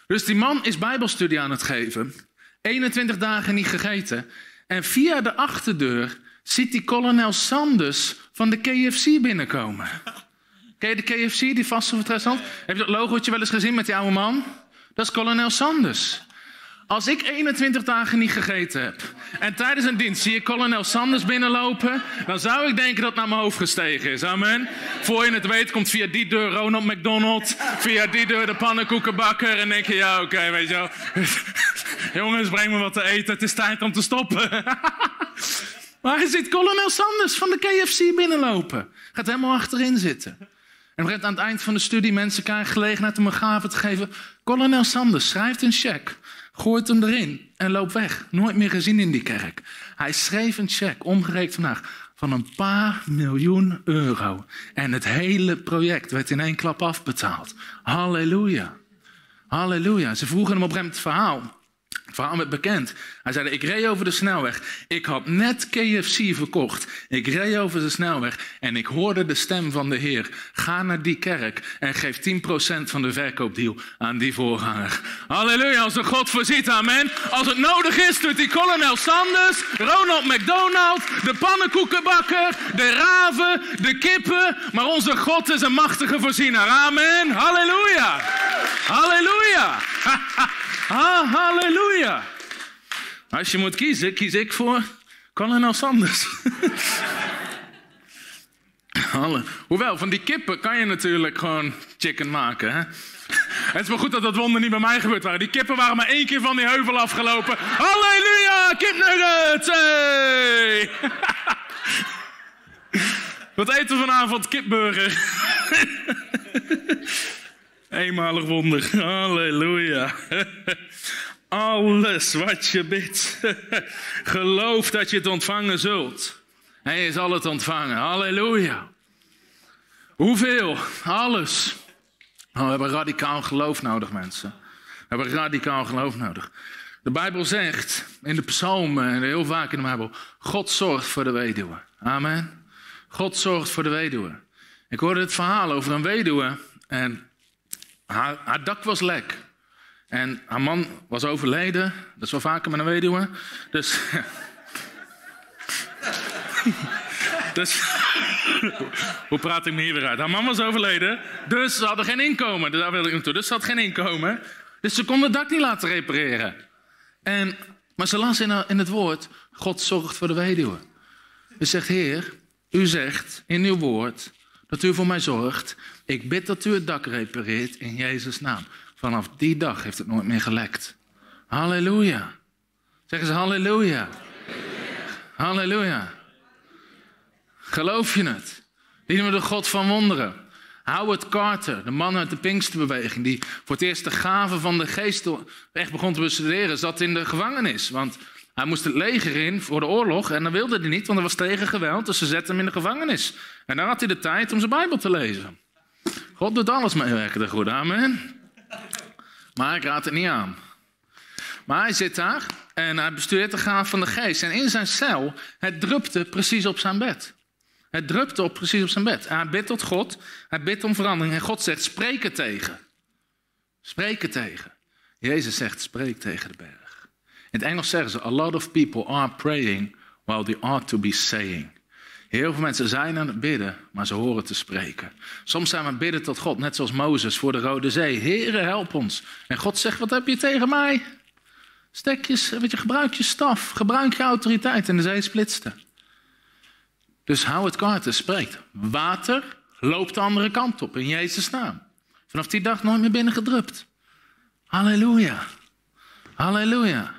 Dus die man is bijbelstudie aan het geven. 21 dagen niet gegeten. En via de achterdeur ziet die kolonel Sanders van de KFC binnenkomen. Ken je de KFC, die vaste restaurant? Heb je dat logootje wel eens gezien met die oude man? Dat is kolonel Sanders. Als ik 21 dagen niet gegeten heb en tijdens een dienst zie ik kolonel Sanders binnenlopen, dan zou ik denken dat het naar mijn hoofd gestegen is. Amen. Voor je het weet komt via die deur Ronald McDonald, via die deur de pannenkoekenbakker en denk je, ja oké, weet je wel. Jongens, breng me wat te eten, het is tijd om te stoppen. maar hij ziet kolonel Sanders van de KFC binnenlopen. Gaat helemaal achterin zitten. En aan het eind van de studie mensen krijgen gelegenheid om een gave te geven. Kolonel Sanders schrijft een cheque gooit hem erin en loopt weg. Nooit meer gezien in die kerk. Hij schreef een cheque, omgerekend vandaag, van een paar miljoen euro. En het hele project werd in één klap afbetaald. Halleluja. Halleluja. Ze vroegen hem op een het verhaal. Verhaal werd bekend. Hij zei, ik reed over de snelweg. Ik had net KFC verkocht. Ik reed over de snelweg en ik hoorde de stem van de Heer. Ga naar die kerk en geef 10% van de verkoopdeal aan die voorganger. Halleluja, als de God voorziet, amen. Als het nodig is, doet die kolonel Sanders, Ronald McDonald, de pannenkoekenbakker, de raven, de kippen. Maar onze God is een machtige voorziener. Amen. Halleluja. Halleluja. Ah, halleluja. Als je moet kiezen, kies ik voor kolonel Sanders. Hoewel, van die kippen kan je natuurlijk gewoon chicken maken. Het is wel goed dat dat wonder niet bij mij gebeurd waren. Die kippen waren maar één keer van die heuvel afgelopen. Halleluja, kipnuggets! Hey! Wat eten we vanavond? Kipburger. Eenmalig wonder. Halleluja. Alles wat je bidt. Geloof dat je het ontvangen zult. Hij zal het ontvangen. Halleluja. Hoeveel? Alles. Oh, we hebben radicaal geloof nodig, mensen. We hebben radicaal geloof nodig. De Bijbel zegt in de psalmen en heel vaak in de Bijbel: God zorgt voor de weduwe. Amen. God zorgt voor de weduwe. Ik hoorde het verhaal over een weduwe en haar, dak was lek. En haar man was overleden. Dat is wel vaker met een weduwe. Dus. dus. Hoe praat ik me hier weer uit? Haar man was overleden. Dus ze hadden geen inkomen. Daar wil ik naartoe. Dus ze had geen inkomen. Dus ze kon het dak niet laten repareren. En, maar ze las in, in het woord: God zorgt voor de weduwe. Ze zegt: Heer, u zegt in uw woord dat u voor mij zorgt. Ik bid dat u het dak repareert in Jezus' naam. Vanaf die dag heeft het nooit meer gelekt. Halleluja. Zeggen ze halleluja. Halleluja. Geloof je het? Dienen we de God van wonderen. Howard Carter, de man uit de Pinksterbeweging, die voor het eerst de gave van de geest echt begon te bestuderen, zat in de gevangenis. Want hij moest het leger in voor de oorlog en dat wilde hij niet, want hij was tegen geweld. Dus ze zetten hem in de gevangenis. En dan had hij de tijd om zijn Bijbel te lezen. God doet alles meewerken, de goede amen. Maar ik raad het niet aan. Maar hij zit daar en hij bestuurt de gaaf van de geest. En in zijn cel, het drupte precies op zijn bed. Het drupte op precies op zijn bed. En hij bidt tot God, hij bidt om verandering. En God zegt, spreek er tegen. Spreek er tegen. Jezus zegt, spreek tegen de berg. In het Engels zeggen ze, a lot of people are praying while they ought to be saying. Heel veel mensen zijn aan het bidden, maar ze horen te spreken. Soms zijn we aan het bidden tot God, net zoals Mozes voor de Rode Zee. Heere, help ons. En God zegt, wat heb je tegen mij? Stek je, gebruik je staf, gebruik je autoriteit en de zee splitste. Dus hou het Carter spreekt. Water loopt de andere kant op in Jezus' naam. Vanaf die dag nooit meer binnengedrupt. Halleluja. Halleluja.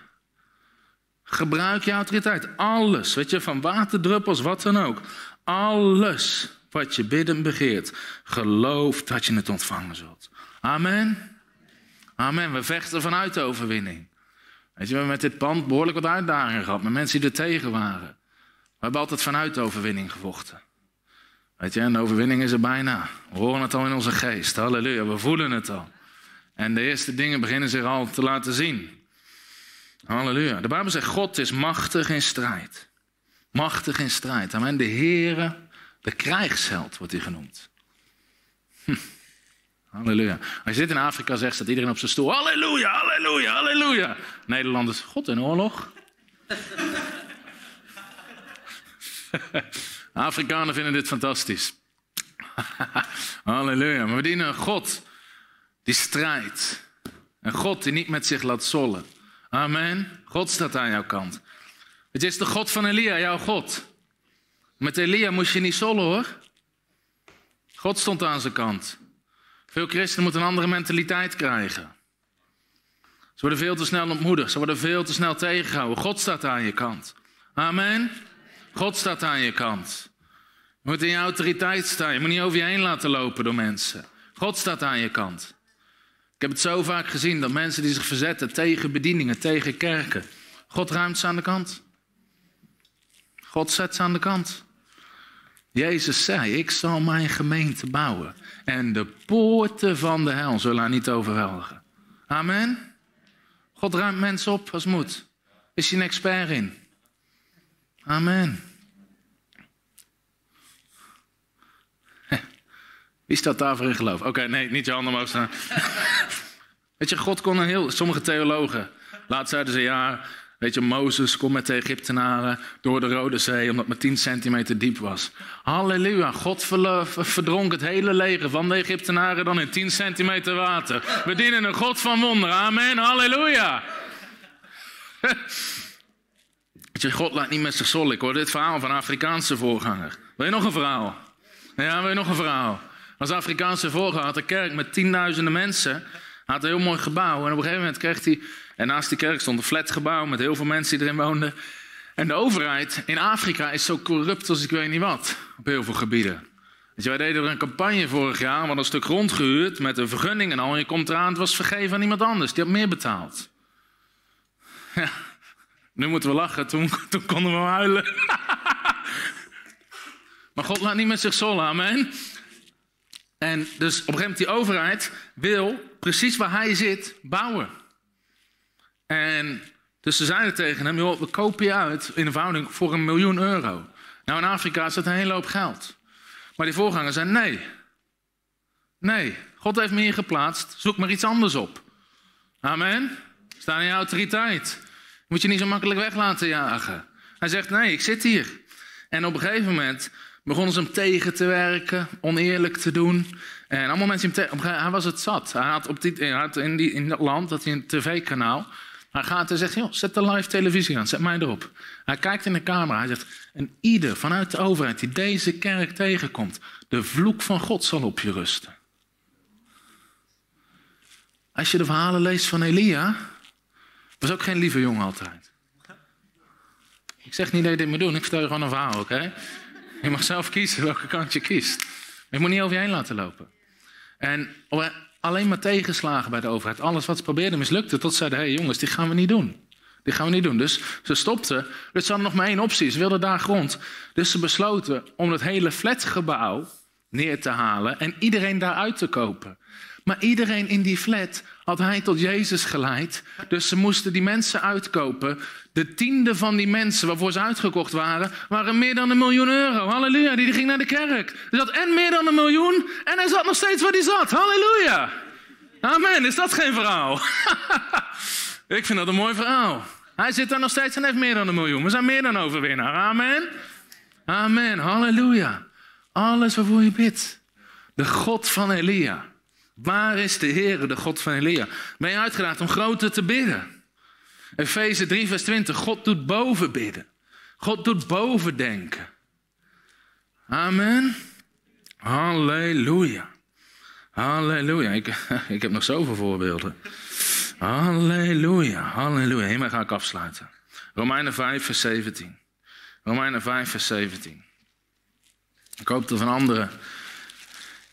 Gebruik je autoriteit. Alles, weet je, van waterdruppels, wat dan ook. Alles wat je bidden begeert. Geloof dat je het ontvangen zult. Amen. Amen. We vechten vanuit de overwinning. Weet je, we hebben met dit pand behoorlijk wat uitdagingen gehad. Met mensen die er tegen waren. We hebben altijd vanuit de overwinning gevochten. Weet je, en de overwinning is er bijna. We horen het al in onze geest. Halleluja, we voelen het al. En de eerste dingen beginnen zich al te laten zien. Halleluja. De Bijbel zegt, God is machtig in strijd. Machtig in strijd. Amen. De Heere, de krijgsheld wordt hij genoemd. Hm. Halleluja. Als je dit in Afrika zegt, staat iedereen op zijn stoel. Halleluja, halleluja, halleluja. Nederlanders, God in oorlog. Afrikanen vinden dit fantastisch. Halleluja. Maar we dienen een God die strijdt. Een God die niet met zich laat zollen. Amen. God staat aan jouw kant. Het is de God van Elia, jouw God. Met Elia moest je niet zollen hoor. God stond aan zijn kant. Veel christenen moeten een andere mentaliteit krijgen. Ze worden veel te snel ontmoedigd. Ze worden veel te snel tegengehouden. God staat aan je kant. Amen. God staat aan je kant. Je moet in je autoriteit staan. Je moet niet over je heen laten lopen door mensen. God staat aan je kant. Ik heb het zo vaak gezien dat mensen die zich verzetten tegen bedieningen, tegen kerken. God ruimt ze aan de kant. God zet ze aan de kant. Jezus zei: Ik zal mijn gemeente bouwen. En de poorten van de hel zullen haar niet overweldigen. Amen. God ruimt mensen op als moet. Is hij een expert in? Amen. Wie staat daarvoor in geloof? Oké, nee, niet je handen omhoog staan. weet je, God kon een heel... Sommige theologen, laatst zeiden ze... Ja, weet je, Mozes kon met de Egyptenaren door de Rode Zee... omdat het maar 10 centimeter diep was. Halleluja, God verdronk het hele leger van de Egyptenaren... dan in 10 centimeter water. We dienen een God van wonderen. Amen, halleluja. weet je, God laat niet met zich zol. Ik hoor dit verhaal van Afrikaanse voorganger. Wil je nog een verhaal? Ja, wil je nog een verhaal? Als Afrikaanse voorganger had een kerk met tienduizenden mensen. Had een heel mooi gebouw. En op een gegeven moment kreeg hij. En naast die kerk stond een flatgebouw met heel veel mensen die erin woonden. En de overheid in Afrika is zo corrupt als ik weet niet wat. Op heel veel gebieden. Dus wij deden er een campagne vorig jaar. We hadden een stuk grond gehuurd met een vergunning en al. En je komt eraan, het was vergeven aan iemand anders. Die had meer betaald. Ja, nu moeten we lachen. Toen, toen konden we huilen. maar God laat niet met zich zollen, amen. En dus op een gegeven moment die overheid wil precies waar hij zit bouwen. En dus ze zeiden tegen hem, joh, we kopen je uit in een verhouding voor een miljoen euro. Nou, in Afrika is dat een hele hoop geld. Maar die voorganger zei, nee. Nee, God heeft me hier geplaatst, zoek maar iets anders op. Amen. Sta in je autoriteit. Moet je niet zo makkelijk weg laten jagen. Hij zegt, nee, ik zit hier. En op een gegeven moment begonnen ze hem tegen te werken, oneerlijk te doen. En allemaal mensen hem. Hij was het zat. Hij had, op die, hij had in, die, in dat land dat hij een tv-kanaal. Hij gaat en zegt, joh, zet de live televisie aan, zet mij erop. Hij kijkt in de camera, hij zegt... En ieder vanuit de overheid die deze kerk tegenkomt... de vloek van God zal op je rusten. Als je de verhalen leest van Elia... was ook geen lieve jongen altijd. Ik zeg niet dat je dit moet doen, ik vertel je gewoon een verhaal, oké? Je mag zelf kiezen welke kant je kiest. je moet niet over je heen laten lopen. En alleen maar tegenslagen bij de overheid. Alles wat ze probeerden mislukte. Tot ze zeiden, hé hey jongens, dit gaan we niet doen. Dit gaan we niet doen. Dus ze stopten. Dus ze nog maar één optie. Ze wilden daar grond. Dus ze besloten om het hele flatgebouw neer te halen en iedereen daaruit te kopen. Maar iedereen in die flat had hij tot Jezus geleid. Dus ze moesten die mensen uitkopen. De tiende van die mensen waarvoor ze uitgekocht waren, waren meer dan een miljoen euro. Halleluja, die ging naar de kerk. Er zat en meer dan een miljoen en hij zat nog steeds waar hij zat. Halleluja. Amen, is dat geen verhaal? Ik vind dat een mooi verhaal. Hij zit daar nog steeds en heeft meer dan een miljoen. We zijn meer dan overwinnaar. Amen. Amen, halleluja. Alles waarvoor je bidt. De God van Elia. Waar is de Heer, de God van Elia? Ben je uitgedaagd om groter te bidden? Efeze 3, vers 20. God doet boven bidden. God doet boven denken. Amen. Halleluja. Halleluja. Ik, ik heb nog zoveel voorbeelden. Halleluja. Halleluja. Hiermee ga ik afsluiten. Romeinen 5, vers 17. Romeinen 5, vers 17. Ik hoop dat van anderen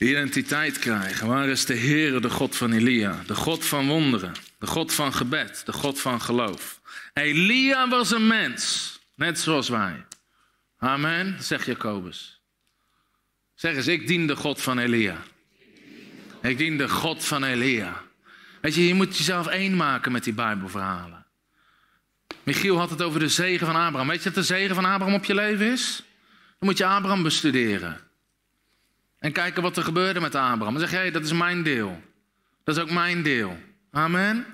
identiteit krijgen. Waar is de Heer, de God van Elia? De God van wonderen. De God van gebed. De God van geloof. Elia was een mens. Net zoals wij. Amen, zegt Jacobus. Zeg eens, ik dien de God van Elia. Ik dien de God van Elia. Weet je, je moet jezelf één maken met die Bijbelverhalen. Michiel had het over de zegen van Abraham. Weet je wat de zegen van Abraham op je leven is? Dan moet je Abraham bestuderen. En kijken wat er gebeurde met Abraham. Dan zeg jij, dat is mijn deel. Dat is ook mijn deel. Amen.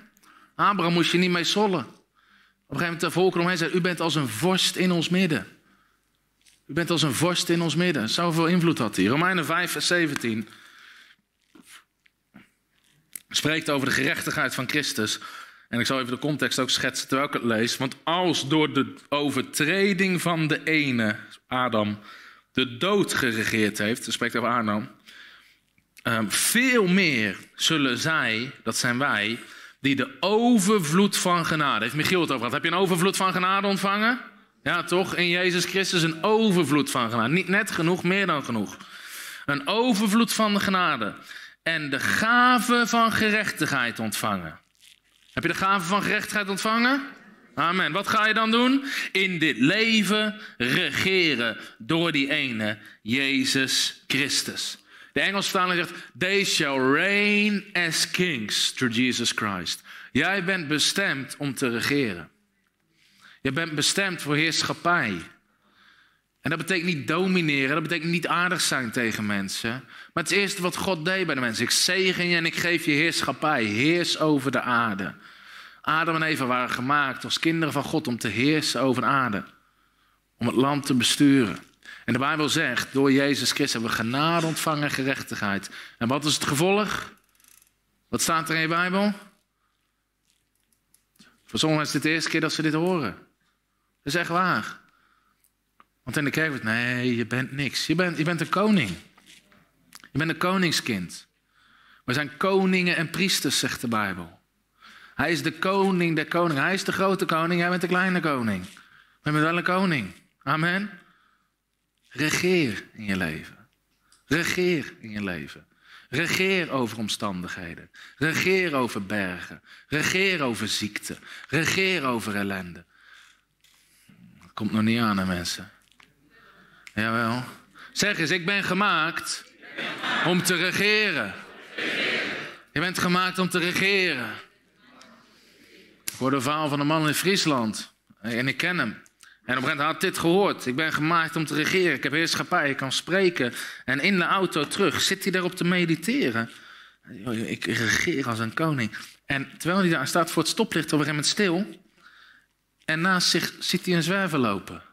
Abraham moest je niet mee sollen. Op een gegeven moment de volken omheen zei, u bent als een vorst in ons midden. U bent als een vorst in ons midden. Zoveel invloed had hij. Romeinen 5, vers 17 spreekt over de gerechtigheid van Christus. En ik zal even de context ook schetsen terwijl ik het lees. Want als door de overtreding van de ene, Adam, de dood geregeerd heeft, spreekt over Adam, um, veel meer zullen zij, dat zijn wij, die de overvloed van genade. Heeft Michiel het over gehad? Heb je een overvloed van genade ontvangen? Ja, toch? In Jezus Christus een overvloed van genade. Niet net genoeg, meer dan genoeg. Een overvloed van genade en de gave van gerechtigheid ontvangen. Heb je de gave van gerechtigheid ontvangen? Amen. Wat ga je dan doen? In dit leven regeren door die ene, Jezus Christus. De Engelse vertaling zegt, they shall reign as kings through Jesus Christ. Jij bent bestemd om te regeren. Je bent bestemd voor heerschappij. En dat betekent niet domineren, dat betekent niet aardig zijn tegen mensen. Maar het eerste wat God deed bij de mensen. Ik zegen je en ik geef je heerschappij. Heers over de aarde. Adam en Eva waren gemaakt als kinderen van God om te heersen over de aarde. Om het land te besturen. En de Bijbel zegt, door Jezus Christus hebben we genade ontvangen en gerechtigheid. En wat is het gevolg? Wat staat er in je Bijbel? Voor sommigen is het de eerste keer dat ze dit horen. Dat is echt waar. Want in de kerk wordt, nee, je bent niks. Je bent, je bent een koning. Je bent een koningskind. We zijn koningen en priesters, zegt de Bijbel. Hij is de koning der koningen. Hij is de grote koning, jij bent de kleine koning. We bent wel een koning. Amen. Regeer in je leven. Regeer in je leven. Regeer over omstandigheden. Regeer over bergen. Regeer over ziekte. Regeer over ellende. komt nog niet aan, hè, mensen. Jawel. Zeg eens, ik ben gemaakt om te regeren. Je bent gemaakt om te regeren. Hoorde een verhaal van een man in Friesland. En ik ken hem. En op een gegeven moment had dit gehoord. Ik ben gemaakt om te regeren. Ik heb heerschappij. Ik kan spreken. En in de auto terug zit hij daarop te mediteren. Ik regeer als een koning. En terwijl hij daar staat voor het stoplicht op een gegeven moment stil. En naast zich ziet hij een zwerver lopen.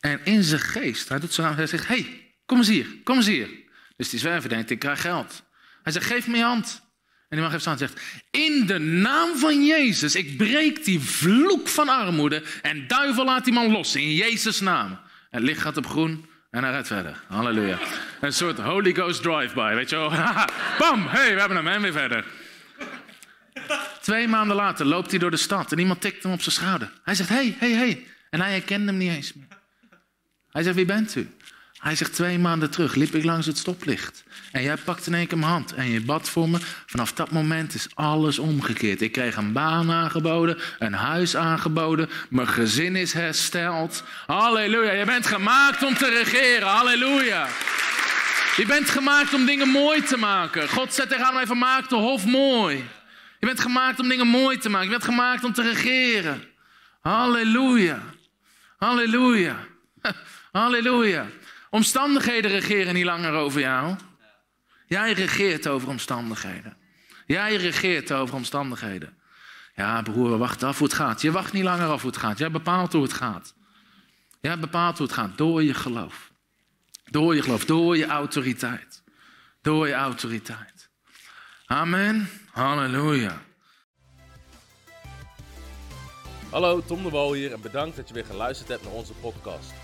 En in zijn geest, hij doet zo aan, hij zegt, hey, kom eens hier, kom eens hier. Dus die zwerver denkt, ik krijg geld. Hij zegt, geef me je hand. En die man geeft hand en zegt, in de naam van Jezus, ik breek die vloek van armoede en duivel laat die man los, in Jezus naam. En licht gaat op groen en hij rijdt verder. Halleluja. Een soort Holy Ghost drive-by, weet je wel. Bam, hey, we hebben hem en weer verder. Twee maanden later loopt hij door de stad en iemand tikt hem op zijn schouder. Hij zegt, hey, hey, hey. En hij herkent hem niet eens meer. Hij zegt, wie bent u? Hij zegt, twee maanden terug liep ik langs het stoplicht. En jij pakte in één keer mijn hand en je bad voor me. Vanaf dat moment is alles omgekeerd. Ik kreeg een baan aangeboden, een huis aangeboden. Mijn gezin is hersteld. Halleluja, je bent gemaakt om te regeren. Halleluja. Je bent gemaakt om dingen mooi te maken. God zet tegen mij van maak de hof mooi. Je bent gemaakt om dingen mooi te maken. Je bent gemaakt om te regeren. Halleluja. Halleluja. Halleluja. Omstandigheden regeren niet langer over jou. Jij regeert over omstandigheden. Jij regeert over omstandigheden. Ja, broer, wacht af hoe het gaat. Je wacht niet langer af hoe het gaat. Jij bepaalt hoe het gaat. Jij bepaalt hoe het gaat door je geloof. Door je geloof, door je autoriteit. Door je autoriteit. Amen. Halleluja. Hallo, Tom de Wol hier en bedankt dat je weer geluisterd hebt naar onze podcast.